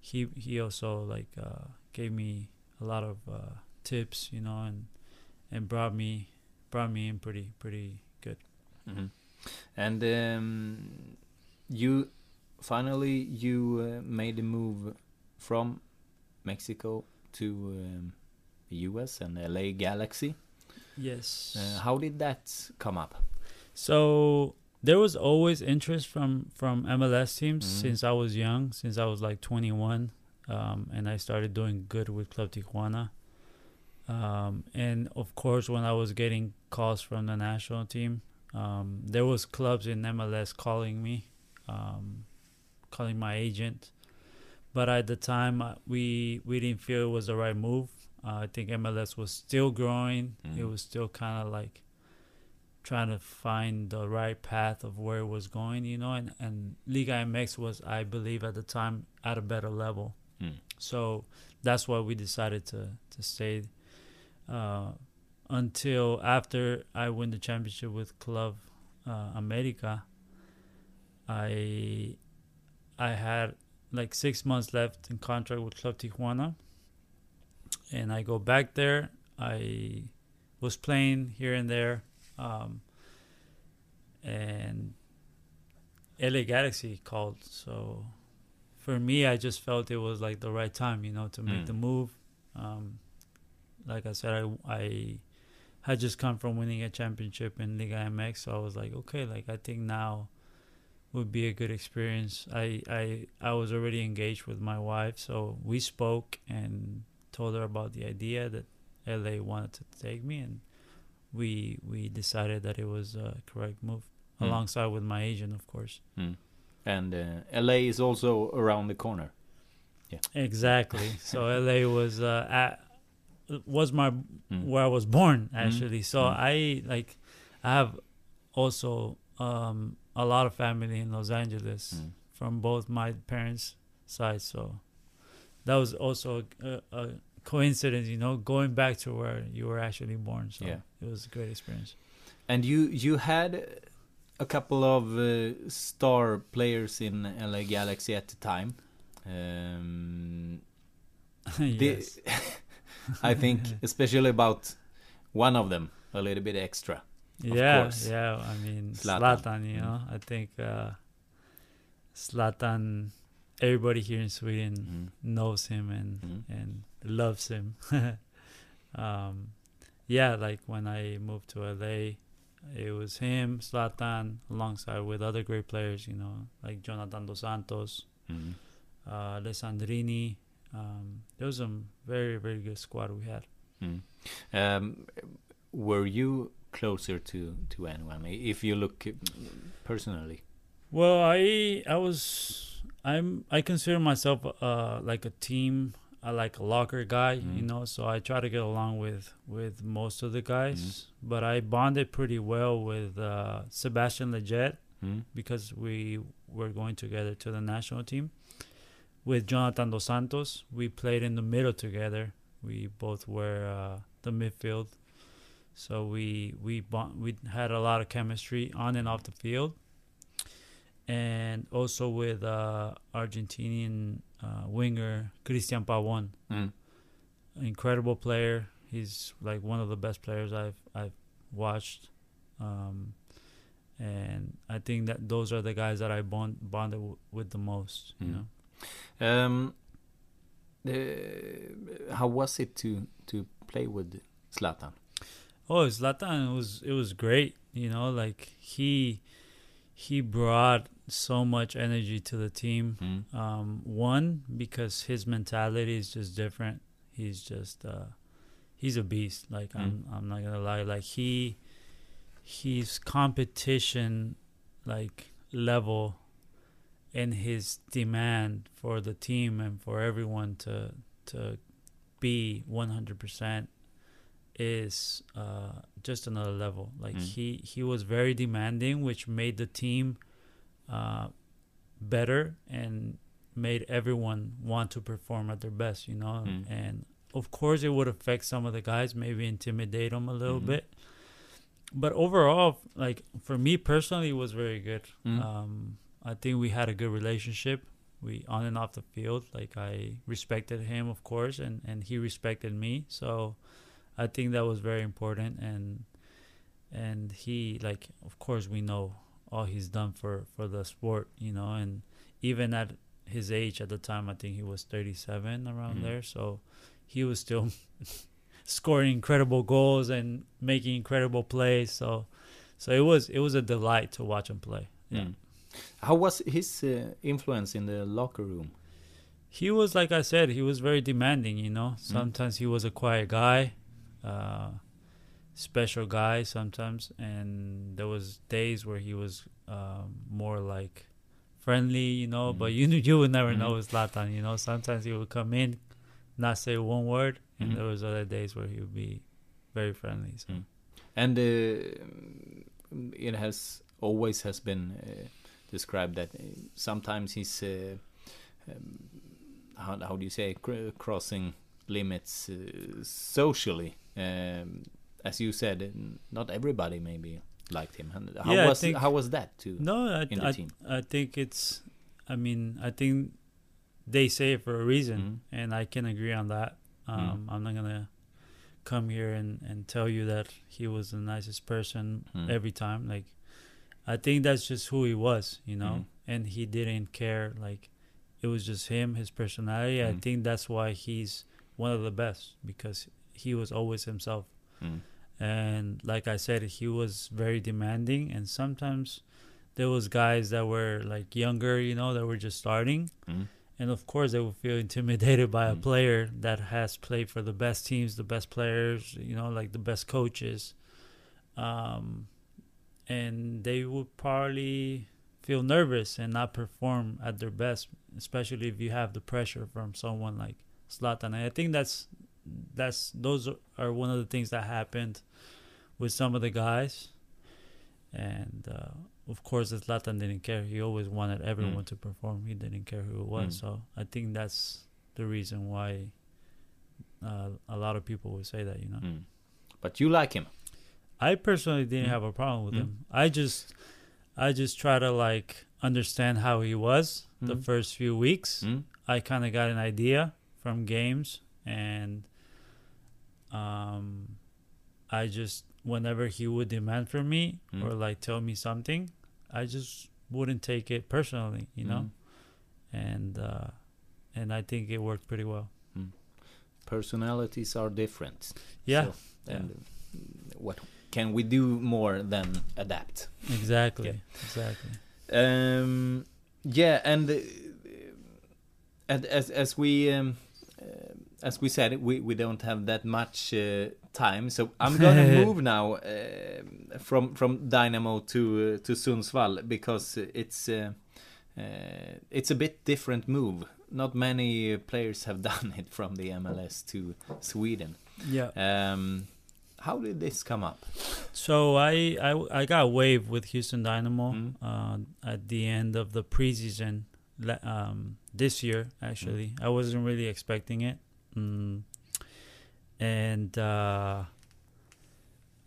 Speaker 4: he he also like uh, gave me a lot of uh, tips, you know, and and brought me brought me in pretty pretty good.
Speaker 3: Mhm. And um, you finally you uh, made a move from Mexico to um, the US and LA Galaxy.
Speaker 4: Yes.
Speaker 3: Uh, how did that come up?
Speaker 4: So there was always interest from from MLS teams
Speaker 3: Mhm.
Speaker 4: since I was young, since I was like 21, um, and I started doing good with Club Tijuana. Um, and of course, when I was getting calls from the national team, um, there was clubs in MLS calling me, um, calling my agent. But at the time, uh, we we didn't feel it was the right move. Uh, I think MLS was still growing. It
Speaker 3: Mhm.
Speaker 4: was still kind of like trying to find the right path of where it was going, you know, and, and Liga MX was, I believe, at the time at a better level.
Speaker 3: Mm.
Speaker 4: So that's why we decided to to stay uh, until after I win the championship with Club uh, America. I I had like six months left in contract with Club Tijuana, and I go back there. I was playing here and there, um, and LA Galaxy called. So for me, I just felt it was like the right time, you know, to make
Speaker 3: Mm.
Speaker 4: the move. Um, like I said, I I had just come from winning a championship in Liga MX, so I was like, okay, like I think now would be a good experience. I I I was already engaged with my wife, so we spoke and told her about the idea that LA wanted to take me, and we we decided that it was a correct move,
Speaker 3: Mm.
Speaker 4: alongside with my agent, of course.
Speaker 3: Mm. And uh, LA is also around the corner. Yeah.
Speaker 4: Exactly. so LA was uh, at was my
Speaker 3: Mm.
Speaker 4: where I was born actually. So
Speaker 3: Mm.
Speaker 4: I like I have also um, a lot of family in Los Angeles
Speaker 3: Mm.
Speaker 4: from both my parents' sides. So that was also a, a coincidence, you know, going back to where you were actually born. So
Speaker 3: Yeah.
Speaker 4: it was a great experience.
Speaker 3: And you you had a couple of uh, star players in LA Galaxy at the time. Um, the-
Speaker 4: yes.
Speaker 3: I think especially about one of them a little bit extra.
Speaker 4: Yeah, yeah. I mean,
Speaker 3: Zlatan.
Speaker 4: Zlatan. you
Speaker 3: Mm.
Speaker 4: know, I think uh, Zlatan. Everybody here in Sweden
Speaker 3: Mm.
Speaker 4: knows him and
Speaker 3: Mm.
Speaker 4: and loves him. um, yeah, like when I moved to LA, it was him, Zlatan, alongside with other great players. You know, like Jonathan dos Santos,
Speaker 3: Mm.
Speaker 4: uh, Alessandrini. Um, there was some very very good squad we had.
Speaker 3: Mm. Um, were you closer to to anyone if you look personally?
Speaker 4: Well, I I was I'm I consider myself uh like a team, uh, like a locker guy, you
Speaker 3: Mm.
Speaker 4: know. So I try to get along with with most of the guys, but I bonded pretty well with uh, Sebastian Lletget
Speaker 3: Mm.
Speaker 4: because we were going together to the national team. With Jonathan dos Santos, we played in the middle together. We both were uh, the midfield, so we we bond, we had a lot of chemistry on and off the field. And also with uh, Argentinian uh, winger Cristian Pavón,
Speaker 3: Mm.
Speaker 4: incredible player. He's like one of the best players I've I've watched, um, and I think that those are the guys that I bond bonded w- with the most. You
Speaker 3: Mm.
Speaker 4: know.
Speaker 3: Um, uh, how was it to to play with Zlatan?
Speaker 4: Oh, Zlatan it was it was great. You know, like he he brought so much energy to the team.
Speaker 3: Mm.
Speaker 4: Um, one because his mentality is just different. He's just uh, he's a beast. Like I'm I'm not gonna lie. Like he he's competition like level and his demand for the team and for everyone to to be 100% is uh, just another level like
Speaker 3: Mm.
Speaker 4: he he was very demanding which made the team uh, better and made everyone want to perform at their best you know
Speaker 3: Mm.
Speaker 4: and of course it would affect some of the guys maybe intimidate them a little
Speaker 3: Mhm.
Speaker 4: bit but overall like for me personally it was very good
Speaker 3: Mm.
Speaker 4: um, I think we had a good relationship. We on and off the field. Like I respected him, of course, and and he respected me. So I think that was very important. And and he like, of course, we know all he's done for for the sport, you know. And even at his age at the time, I think he was 37 around
Speaker 3: Mhm.
Speaker 4: there. So he was still scoring incredible goals and making incredible plays. So so it was it was a delight to watch him play. Yeah.
Speaker 3: Mm. How was his uh, influence in the locker room?
Speaker 4: he was like I said, he was very demanding. You know, sometimes he was a quiet guy, uh, special guy sometimes, and there was days where he was um, more like friendly. You know, but
Speaker 3: Mhm.
Speaker 4: you you would never
Speaker 3: Mhm.
Speaker 4: know with Zlatan. You know, sometimes he would come in, not say one word, and
Speaker 3: Mhm.
Speaker 4: there was other days where he would be very friendly. So.
Speaker 3: Mm. And uh, it has always has been uh, described that uh, sometimes he's uh, um, how how do you say cr- crossing limits uh, socially. Um, as you said, not everybody maybe liked him. And how
Speaker 4: Yeah,
Speaker 3: was
Speaker 4: think-
Speaker 3: how was that too?
Speaker 4: No, I,
Speaker 3: in the
Speaker 4: I,
Speaker 3: team?
Speaker 4: I think it's. I mean, I think they say it for a reason,
Speaker 3: Mhm.
Speaker 4: and I can agree on that.
Speaker 3: Mm.
Speaker 4: Um, I'm not gonna come here and, and tell you that he was the nicest person
Speaker 3: Mm.
Speaker 4: every time. Like, I think that's just who he was, you know,
Speaker 3: Mhm.
Speaker 4: and he didn't care. Like, it was just him, his personality. I
Speaker 3: Mm.
Speaker 4: think that's why he's one of the best because he was always himself
Speaker 3: Mm.
Speaker 4: and like i said he was very demanding and sometimes there was guys that were like younger you know that were just starting
Speaker 3: Mm.
Speaker 4: and of course they would feel intimidated by a
Speaker 3: Mm.
Speaker 4: player that has played for the best teams the best players you know like the best coaches um and they would probably feel nervous and not perform at their best especially if you have the pressure from someone like Zlatan. And I think that's that's those are one of the things that happened with some of the guys. And uh, of course, Zlatan didn't care. He always wanted everyone
Speaker 3: Mm.
Speaker 4: to perform. He didn't care who it was.
Speaker 3: Mm.
Speaker 4: So I think that's the reason why uh, a lot of people would say that. You know,
Speaker 3: Mm. But you like him.
Speaker 4: I personally didn't
Speaker 3: Mm.
Speaker 4: have a problem with
Speaker 3: Mm.
Speaker 4: him. I just, I just try to like understand how he was the
Speaker 3: Mm.
Speaker 4: first few weeks.
Speaker 3: Mm.
Speaker 4: I kind of got an idea from games, and um, I just whenever he would demand from me
Speaker 3: Mm.
Speaker 4: or like tell me something, I just wouldn't take it personally, you know, and uh, and I think it worked pretty well.
Speaker 3: Personalities are different.
Speaker 4: Yeah,
Speaker 3: So, and uh, what can we do more than adapt?
Speaker 4: exactly,
Speaker 3: Yeah.
Speaker 4: exactly.
Speaker 3: Um, yeah, and uh, and as as we um, as we said, we we don't have that much uh, time, so I'm gonna move now uh, from from Dynamo to uh, to Sundsvall because it's uh, uh, it's a bit different move. Not many players have done it from the MLS to Sweden.
Speaker 4: Yeah.
Speaker 3: Um, how did this come up?
Speaker 4: So I, I I got waived with Houston Dynamo
Speaker 3: Mm.
Speaker 4: uh, at the end of the preseason um, this year. Actually,
Speaker 3: Mm.
Speaker 4: I wasn't really expecting it, mm. and uh,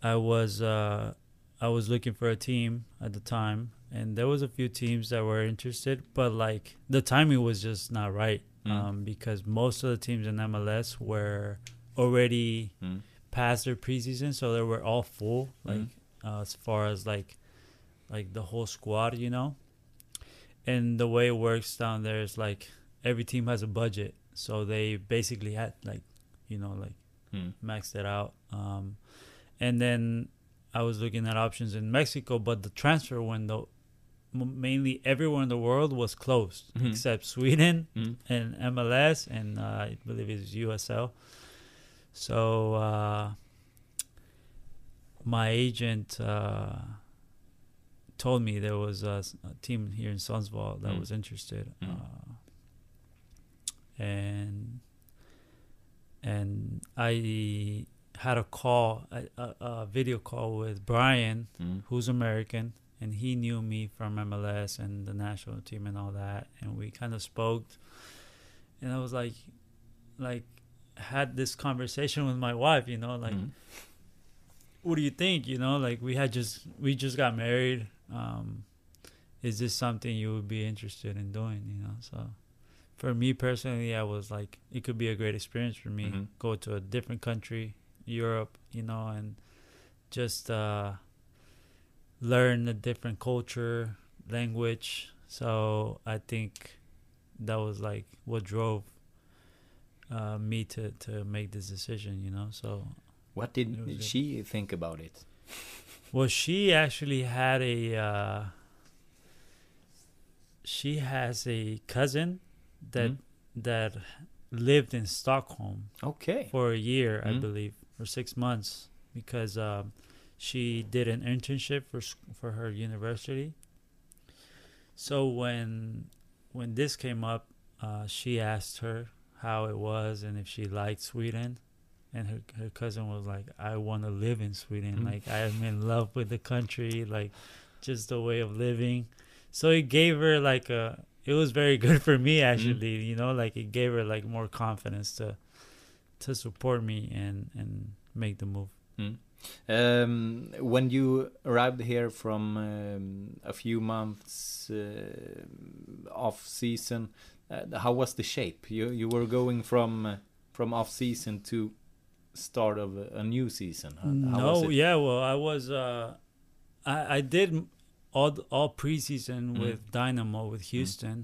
Speaker 4: I was uh, I was looking for a team at the time, and there was a few teams that were interested, but like the timing was just not right
Speaker 3: Mm.
Speaker 4: um, because most of the teams in MLS were already
Speaker 3: Mm.
Speaker 4: past their preseason, so they were all full, like
Speaker 3: Mhm.
Speaker 4: uh, as far as like like the whole squad, you know. And the way it works down there is like every team has a budget, so they basically had like you know like
Speaker 3: Mm.
Speaker 4: maxed it out. Um, and then I was looking at options in Mexico, but the transfer window m- mainly everywhere in the world was closed
Speaker 3: Mhm.
Speaker 4: except Sweden
Speaker 3: Mm.
Speaker 4: and MLS and uh, I believe it's USL. So uh, my agent uh, told me there was a team here in Sundsvall that
Speaker 3: Mm.
Speaker 4: was interested,
Speaker 3: Mm.
Speaker 4: uh, and and I had a call, a, a, a video call with Brian,
Speaker 3: Mm.
Speaker 4: who's American, and he knew me from MLS and the national team and all that, and we kind of spoke, and I was like, like, had this conversation with my wife, you know, like,
Speaker 3: Mm.
Speaker 4: what do you think, you know, like we had just we just got married, um, is this something you would be interested in doing, you know, so. For me personally, I was like, it could be a great experience for me.
Speaker 3: Mhm.
Speaker 4: Go to a different country, Europe, you know, and just uh, learn a different culture, language. So I think that was like what drove uh, me to to make this decision. You know, so
Speaker 3: What
Speaker 4: It
Speaker 3: did she think about it?
Speaker 4: well, she actually had a. Uh, she has a cousin that
Speaker 3: Mm.
Speaker 4: that lived in Stockholm
Speaker 3: Okay.
Speaker 4: for a year, I
Speaker 3: Mm.
Speaker 4: believe, or six months, because um, she did an internship for for her university. So when when this came up, uh, she asked her how it was and if she liked Sweden, and her her cousin was like, "I want to live in Sweden.
Speaker 3: Mm.
Speaker 4: Like I am in love with the country, like just the way of living." So it gave her like a. It was very good for me actually, you know, like it gave her like more confidence to to support me and and make the move.
Speaker 3: Mm. Um, when you arrived here from um, a few months uh, off season, uh, how was the shape? You you were going from uh, from off season to start of a, a new season. How,
Speaker 4: no, yeah, well, I was uh, I I did all all preseason
Speaker 3: Mm.
Speaker 4: with Dynamo with Houston,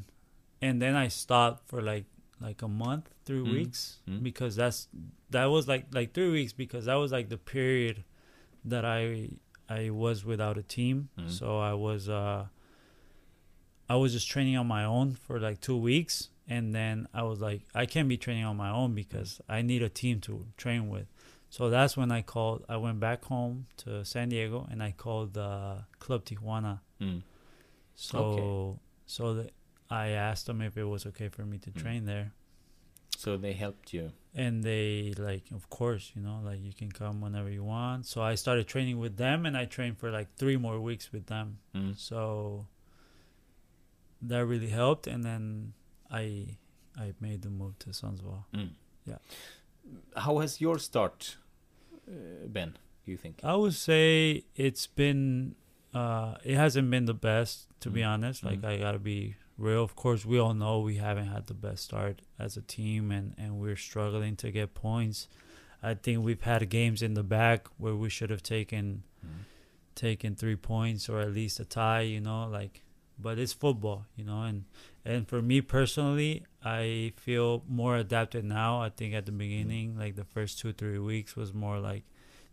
Speaker 4: and then I stopped for like like a month, three
Speaker 3: Mm.
Speaker 4: weeks
Speaker 3: Mm.
Speaker 4: because that's that was like like three weeks because that was like the period that I I was without a team, so I was uh I was just training on my own for like two weeks, and then I was like, I can't be training on my own because I need a team to train with. So that's when I called. I went back home to San Diego, and I called uh, Club Tijuana.
Speaker 3: Mm.
Speaker 4: So
Speaker 3: Okay.
Speaker 4: so that I asked them if it was okay for me to
Speaker 3: Mm.
Speaker 4: train there,
Speaker 3: So they helped you.
Speaker 4: and they like, of course, you know, like you can come whenever you want. So I started training with them, and I trained for like three more weeks with them.
Speaker 3: Mm.
Speaker 4: So that really helped, and then I I made the move to Sundsvall.
Speaker 3: Mm.
Speaker 4: Yeah.
Speaker 3: How has your start uh, been? Do you think?
Speaker 4: I would say it's been uh it hasn't been the best to be
Speaker 3: Mm.
Speaker 4: honest. Like
Speaker 3: Mm.
Speaker 4: I gotta be real. Of course we all know we haven't had the best start as a team and, and we're struggling to get points. I think we've had games in the back where we should have taken
Speaker 3: Mm.
Speaker 4: taken three points or at least a tie, you know, like but it's football, you know, and and for me personally, I feel more adapted now. I think at the beginning, like the first two, three weeks was more like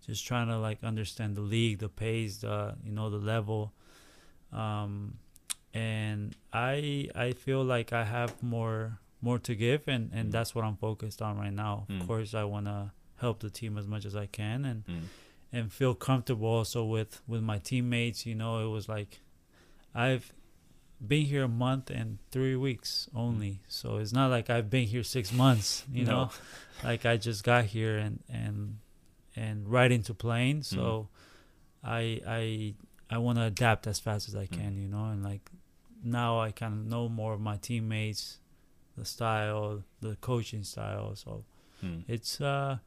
Speaker 4: just trying to like understand the league, the pace, the you know, the level. Um and I I feel like I have more more to give and, and
Speaker 3: Mm.
Speaker 4: that's what I'm focused on right now.
Speaker 3: Mm.
Speaker 4: Of course I wanna help the team as much as I can and
Speaker 3: Mm.
Speaker 4: and feel comfortable also with with my teammates you know it was like i've been here a month and three weeks only. So it's not like i've been here six months you
Speaker 3: No.
Speaker 4: know? Like i just got here and and and right into playing so i i i want to adapt as fast as i can you know? And like now i kind of know more of my teammates the style the coaching style. So
Speaker 3: Mm.
Speaker 4: it's uh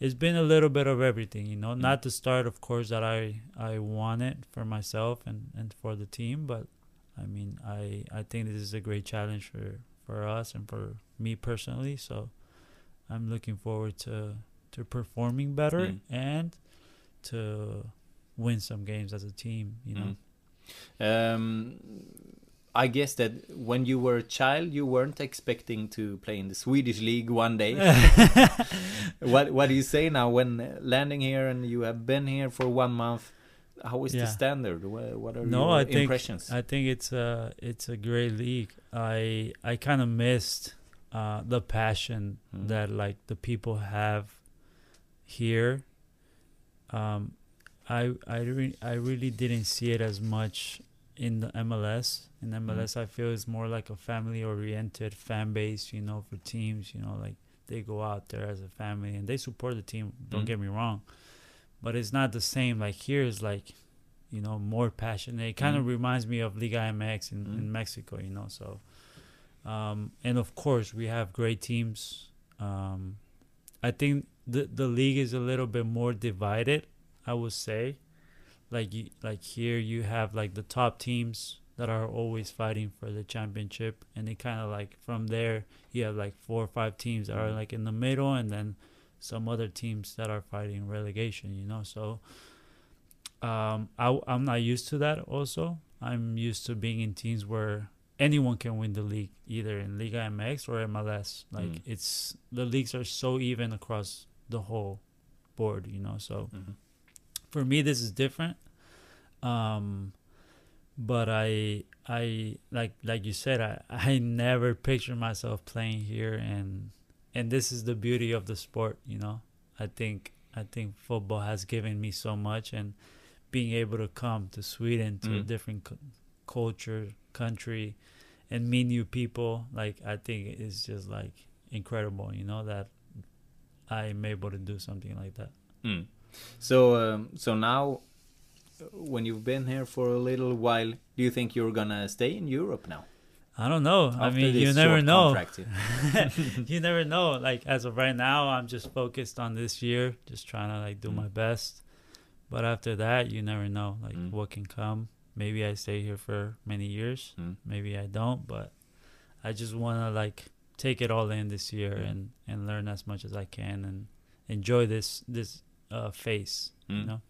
Speaker 4: it's been a little bit of everything you know?
Speaker 3: Mm.
Speaker 4: not the start of course that i i wanted for myself and and for the team but i mean i i think this is a great challenge for for us and for me personally so i'm looking forward to to performing better
Speaker 3: Mm.
Speaker 4: and to win some games as a team you know
Speaker 3: Mm. Um, I guess that when you were a child, you weren't expecting to play in the Swedish league one day. what What do you say now when landing here and you have been here for one month? How is
Speaker 4: Yeah.
Speaker 3: the standard? What are
Speaker 4: no,
Speaker 3: your
Speaker 4: I think
Speaker 3: impressions?
Speaker 4: I think it's a it's a great league. I I kind of missed uh, the passion
Speaker 3: Mm.
Speaker 4: that like the people have here. Um, I I re- I really didn't see it as much in the MLS. In MLS, I feel it's more like a family oriented fan base. You know, for teams. You know, like they go out there as a family and they support the team. Don't
Speaker 3: Mm.
Speaker 4: get me wrong, but it's not the same. Like here is like you know more passionate. It kind of
Speaker 3: Mm.
Speaker 4: reminds me of Liga MX in,
Speaker 3: Mm.
Speaker 4: in Mexico. You know, so um, and of course we have great teams. Um, I think the the league is a little bit more divided. I would say, like you, like here you have like the top teams that are always fighting for the championship, and it kind of like from there you have like four or five teams that are like in the middle, and then some other teams that are fighting relegation. You know, so um, I I'm not used to that. Also, I'm used to being in teams where anyone can win the league, either in Liga MX or MLS. Like
Speaker 3: Mm.
Speaker 4: it's the leagues are so even across the whole board. You know, so
Speaker 3: Mhm.
Speaker 4: for me this is different. Um, but I I like like you said I I never pictured myself playing here and and this is the beauty of the sport you know I think I think football has given me so much and being able to come to Sweden to a
Speaker 3: Mm.
Speaker 4: different cu- culture country and meet new people like I think it's just like incredible you know that I'm able to do something like that
Speaker 3: Mm. So um, so now, uh, when you've been here for a little while, do you think you're gonna stay in Europe now?
Speaker 4: I don't know I mean you never know you never know. Like as of right now, I'm just focused on this year, just trying to like do
Speaker 3: Mm.
Speaker 4: my best. But after that, you never know, like
Speaker 3: Mm.
Speaker 4: what can come. Maybe I stay here for many years.
Speaker 3: Mm.
Speaker 4: Maybe I don't. But I just want to like take it all in this year
Speaker 3: Mm.
Speaker 4: and and learn as much as I can and enjoy this this uh phase.
Speaker 3: Mm.
Speaker 4: You know.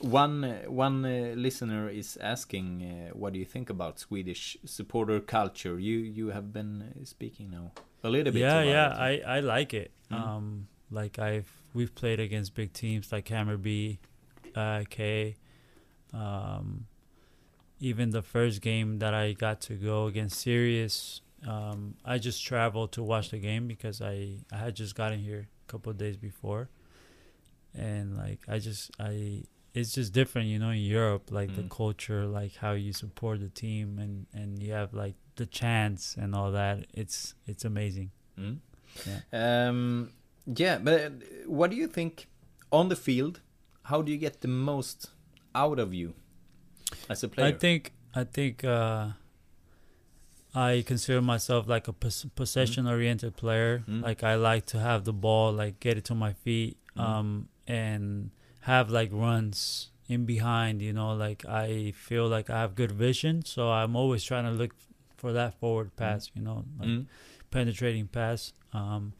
Speaker 3: One uh, one uh, listener is asking, uh, what do you think about Swedish supporter culture? You you have been uh, speaking now a little bit.
Speaker 4: yeah yeah
Speaker 3: it.
Speaker 4: i i like it
Speaker 3: Mm.
Speaker 4: um like i've we've played against big teams like hammerby uh k um even the first game that i got to go against sirius um i just traveled to watch the game because i i had just gotten here a couple of days before and like i just i it's just different you know in europe like the
Speaker 3: Mm.
Speaker 4: culture like how you support the team and and you have like the chants and all that it's it's amazing
Speaker 3: Mm.
Speaker 4: Yeah.
Speaker 3: Um, yeah, but uh, what do you think on the field? How do you get the most out of you as a player?
Speaker 4: I think I think uh, I consider myself like a pos- possession-oriented player.
Speaker 3: Mm.
Speaker 4: Like I like to have the ball, like get it to my feet,
Speaker 3: Mm.
Speaker 4: um, and have like runs in behind. You know, like I feel like I have good vision, so I'm always trying to look for that forward pass. You know, like
Speaker 3: Mm.
Speaker 4: penetrating pass. Um,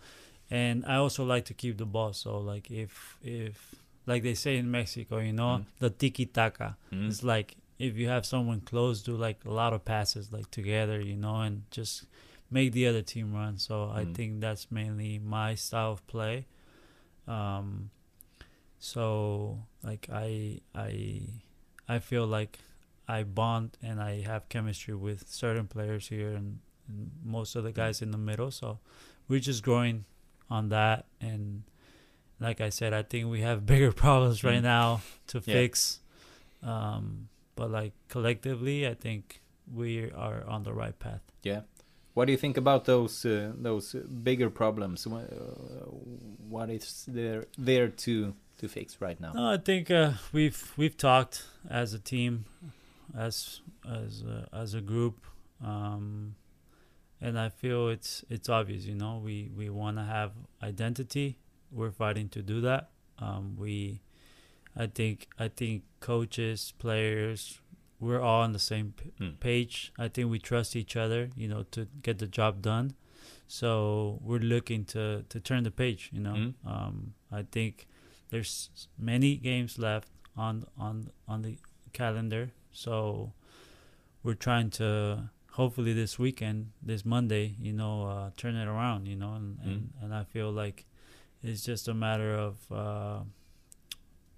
Speaker 4: and I also like to keep the ball. So like if if like they say in Mexico, you know,
Speaker 3: Mm.
Speaker 4: the tiki taka.
Speaker 3: Mm.
Speaker 4: It's like if you have someone close, do like a lot of passes like together, you know, and just make the other team run. So I
Speaker 3: Mm.
Speaker 4: think that's mainly my style of play. Um, so like I I I feel like I bond and I have chemistry with certain players here and, and most of the guys in the middle. So we're just growing on that and like I said, I think we have bigger problems right
Speaker 3: Mm.
Speaker 4: now to
Speaker 3: Yeah.
Speaker 4: fix. Um, but like collectively, I think we are on the right path.
Speaker 3: Yeah. What do you think about those uh, those bigger problems? Uh, what is there there to to fix right now?
Speaker 4: No, I think uh, we've we've talked as a team, as as a, as a group, um, and I feel it's it's obvious. You know, we we want to have identity. We're fighting to do that. Um, we, I think I think coaches, players, we're all on the same p-
Speaker 3: Mm.
Speaker 4: page. I think we trust each other. You know, to get the job done. So we're looking to to turn the page. You know,
Speaker 3: Mm.
Speaker 4: um, I think there's many games left on on on the calendar so we're trying to hopefully this weekend this monday you know uh, turn it around you know and, and and i feel like it's just a matter of uh,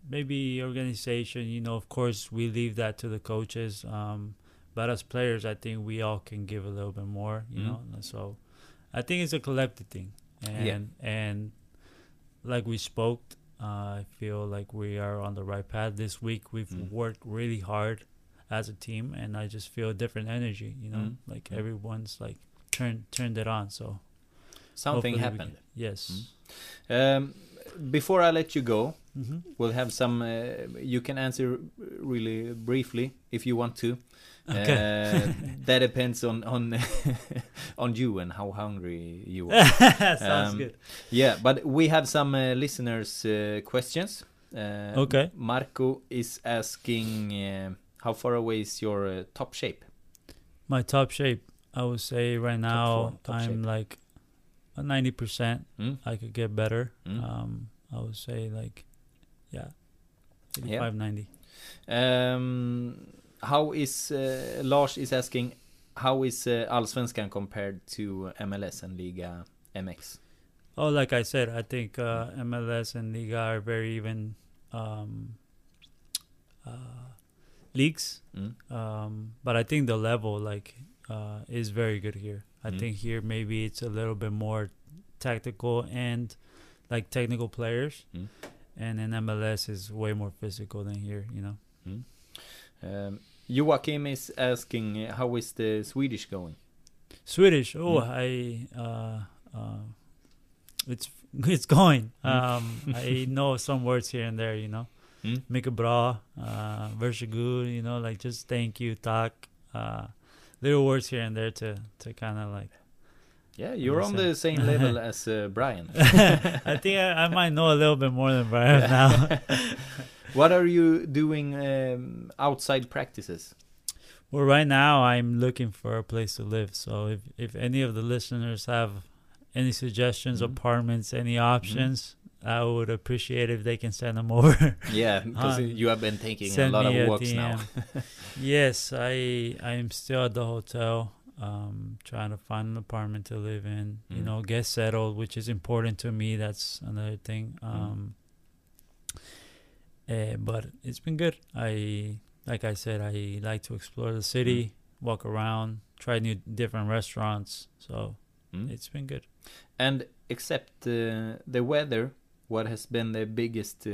Speaker 4: maybe organization. You know, of course, we leave that to the coaches. Um, but as players, I think we all can give a little bit more. You
Speaker 3: Mm.
Speaker 4: know, so I think it's a collective thing. And
Speaker 3: Yeah.
Speaker 4: and like we spoke, uh, I feel like we are on the right path. This week, we've
Speaker 3: Mm.
Speaker 4: worked really hard as a team, and I just feel a different energy. You know,
Speaker 3: Mm.
Speaker 4: like
Speaker 3: Mm.
Speaker 4: everyone's like turned turned it on. So
Speaker 3: Something happened.
Speaker 4: yes.
Speaker 3: Um, before I let you go,
Speaker 4: Mhm.
Speaker 3: we'll have some. Uh, you can answer really briefly if you want to.
Speaker 4: Okay.
Speaker 3: Uh, that depends on on on you and how hungry you are.
Speaker 4: Sounds
Speaker 3: Um,
Speaker 4: good.
Speaker 3: Yeah, but we have some uh, listeners' uh, questions. Uh,
Speaker 4: Okay.
Speaker 3: Marco is asking, how far away is your uh, top shape?
Speaker 4: My top shape, I would say right now
Speaker 3: form, top
Speaker 4: I'm
Speaker 3: shape.
Speaker 4: like ninety percent.
Speaker 3: Mm?
Speaker 4: I could get better.
Speaker 3: Mm.
Speaker 4: Um, I would say like, yeah,
Speaker 3: Yeah.
Speaker 4: 85, 90.
Speaker 3: Um, how is uh, Lars is asking how is uh, Allsvenskan compared to MLS and Liga MX?
Speaker 4: Oh, like I said, I think uh, MLS and Liga are very even um, uh, leagues.
Speaker 3: Mm.
Speaker 4: Um, but I think the level like uh, is very good here. I
Speaker 3: Mm.
Speaker 4: think here maybe it's a little bit more tactical and like technical players,
Speaker 3: Mm.
Speaker 4: and then MLS is way more physical than here. You know.
Speaker 3: Um, Joachim is asking uh, how is the Swedish going?
Speaker 4: Swedish. Oh,
Speaker 3: Mm.
Speaker 4: I uh, uh, it's it's going.
Speaker 3: Mm.
Speaker 4: Um, I know some words here and there. You know,
Speaker 3: Mm.
Speaker 4: mycket bra, uh, varsågod. You know, like just thank you, tack. Uh, little words here and there to to kind of like.
Speaker 3: Yeah, you're on the same level as uh, Brian.
Speaker 4: I think I, I might know a little bit more than Brian now.
Speaker 3: What are you doing um, outside practices?
Speaker 4: Well, right now I'm looking for a place to live. So if if any of the listeners have any suggestions,
Speaker 3: Mhm.
Speaker 4: apartments, any options, I would appreciate if they can send them over.
Speaker 3: Yeah, because
Speaker 4: Um,
Speaker 3: you have been taking a lot of walks now.
Speaker 4: Yes, I I'm still at the hotel, um, trying to find an apartment to live in. You
Speaker 3: Mm.
Speaker 4: know, get settled, which is important to me. That's another thing.
Speaker 3: Mm.
Speaker 4: Um, eh, but it's been good. I like I said, I like to explore the city,
Speaker 3: Mm.
Speaker 4: walk around, try new different restaurants. So
Speaker 3: Mm.
Speaker 4: it's been good.
Speaker 3: And except uh, the weather, what has been the biggest uh,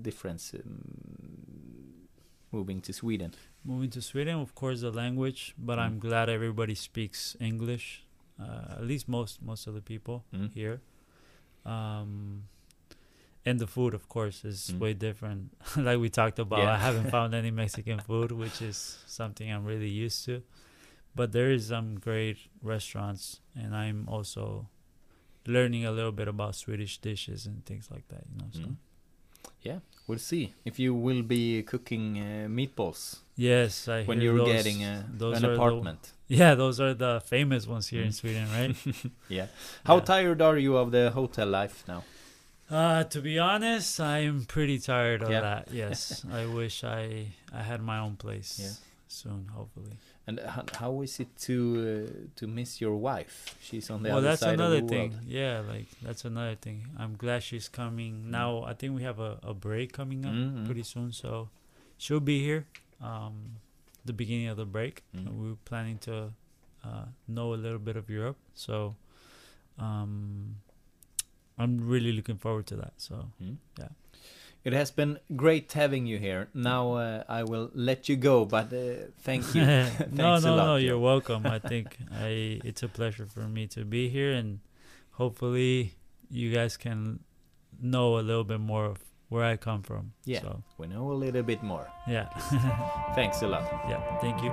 Speaker 3: difference um, moving to Sweden?
Speaker 4: Moving to Sweden, of course, the language, but
Speaker 3: Mm.
Speaker 4: I'm glad everybody speaks English. Uh, at least most most of the people
Speaker 3: Mm.
Speaker 4: here. Um, and the food, of course, is
Speaker 3: Mm.
Speaker 4: way different. like we talked about,
Speaker 3: Yeah.
Speaker 4: I haven't found any Mexican food, which is something I'm really used to. But there is some great restaurants, and I'm also learning a little bit about Swedish dishes and things like that. You know, so
Speaker 3: Mm. Yeah, we'll see if you will be cooking uh, meatballs
Speaker 4: yes, I
Speaker 3: when you're
Speaker 4: those-
Speaker 3: getting a,
Speaker 4: those
Speaker 3: an
Speaker 4: are the-
Speaker 3: apartment.
Speaker 4: yeah, those are the famous ones here in
Speaker 3: Mm.
Speaker 4: Sweden, right?
Speaker 3: Yeah. How
Speaker 4: Yeah.
Speaker 3: tired are you of the hotel life now?
Speaker 4: Uh, to be honest, I'm pretty tired of that. Yes, I wish I I had my own place
Speaker 3: Yeah.
Speaker 4: soon. Hopefully.
Speaker 3: And how, how is it to uh, to miss your wife? She's on the
Speaker 4: well,
Speaker 3: other
Speaker 4: that's
Speaker 3: side
Speaker 4: another
Speaker 3: of the
Speaker 4: thing.
Speaker 3: world.
Speaker 4: Yeah, like that's another thing. I'm glad she's coming
Speaker 3: Mm.
Speaker 4: now. I think we have a, a break coming up
Speaker 3: Mhm.
Speaker 4: pretty soon, so she'll be here. Um, the beginning of the break.
Speaker 3: Mm.
Speaker 4: We were planning to uh, know a little bit of Europe, so um, I'm really looking forward to that. So
Speaker 3: Mm.
Speaker 4: yeah.
Speaker 3: It has been great having you here. Now uh, I will let you go, but uh, thank you.
Speaker 4: no, no, no. You're welcome. I think I it's a pleasure for me to be here, and hopefully you guys can know a little bit more of where I come from.
Speaker 3: Yeah,
Speaker 4: So,
Speaker 3: we know a little bit more.
Speaker 4: yeah.
Speaker 3: Thanks a lot.
Speaker 4: yeah. Thank you.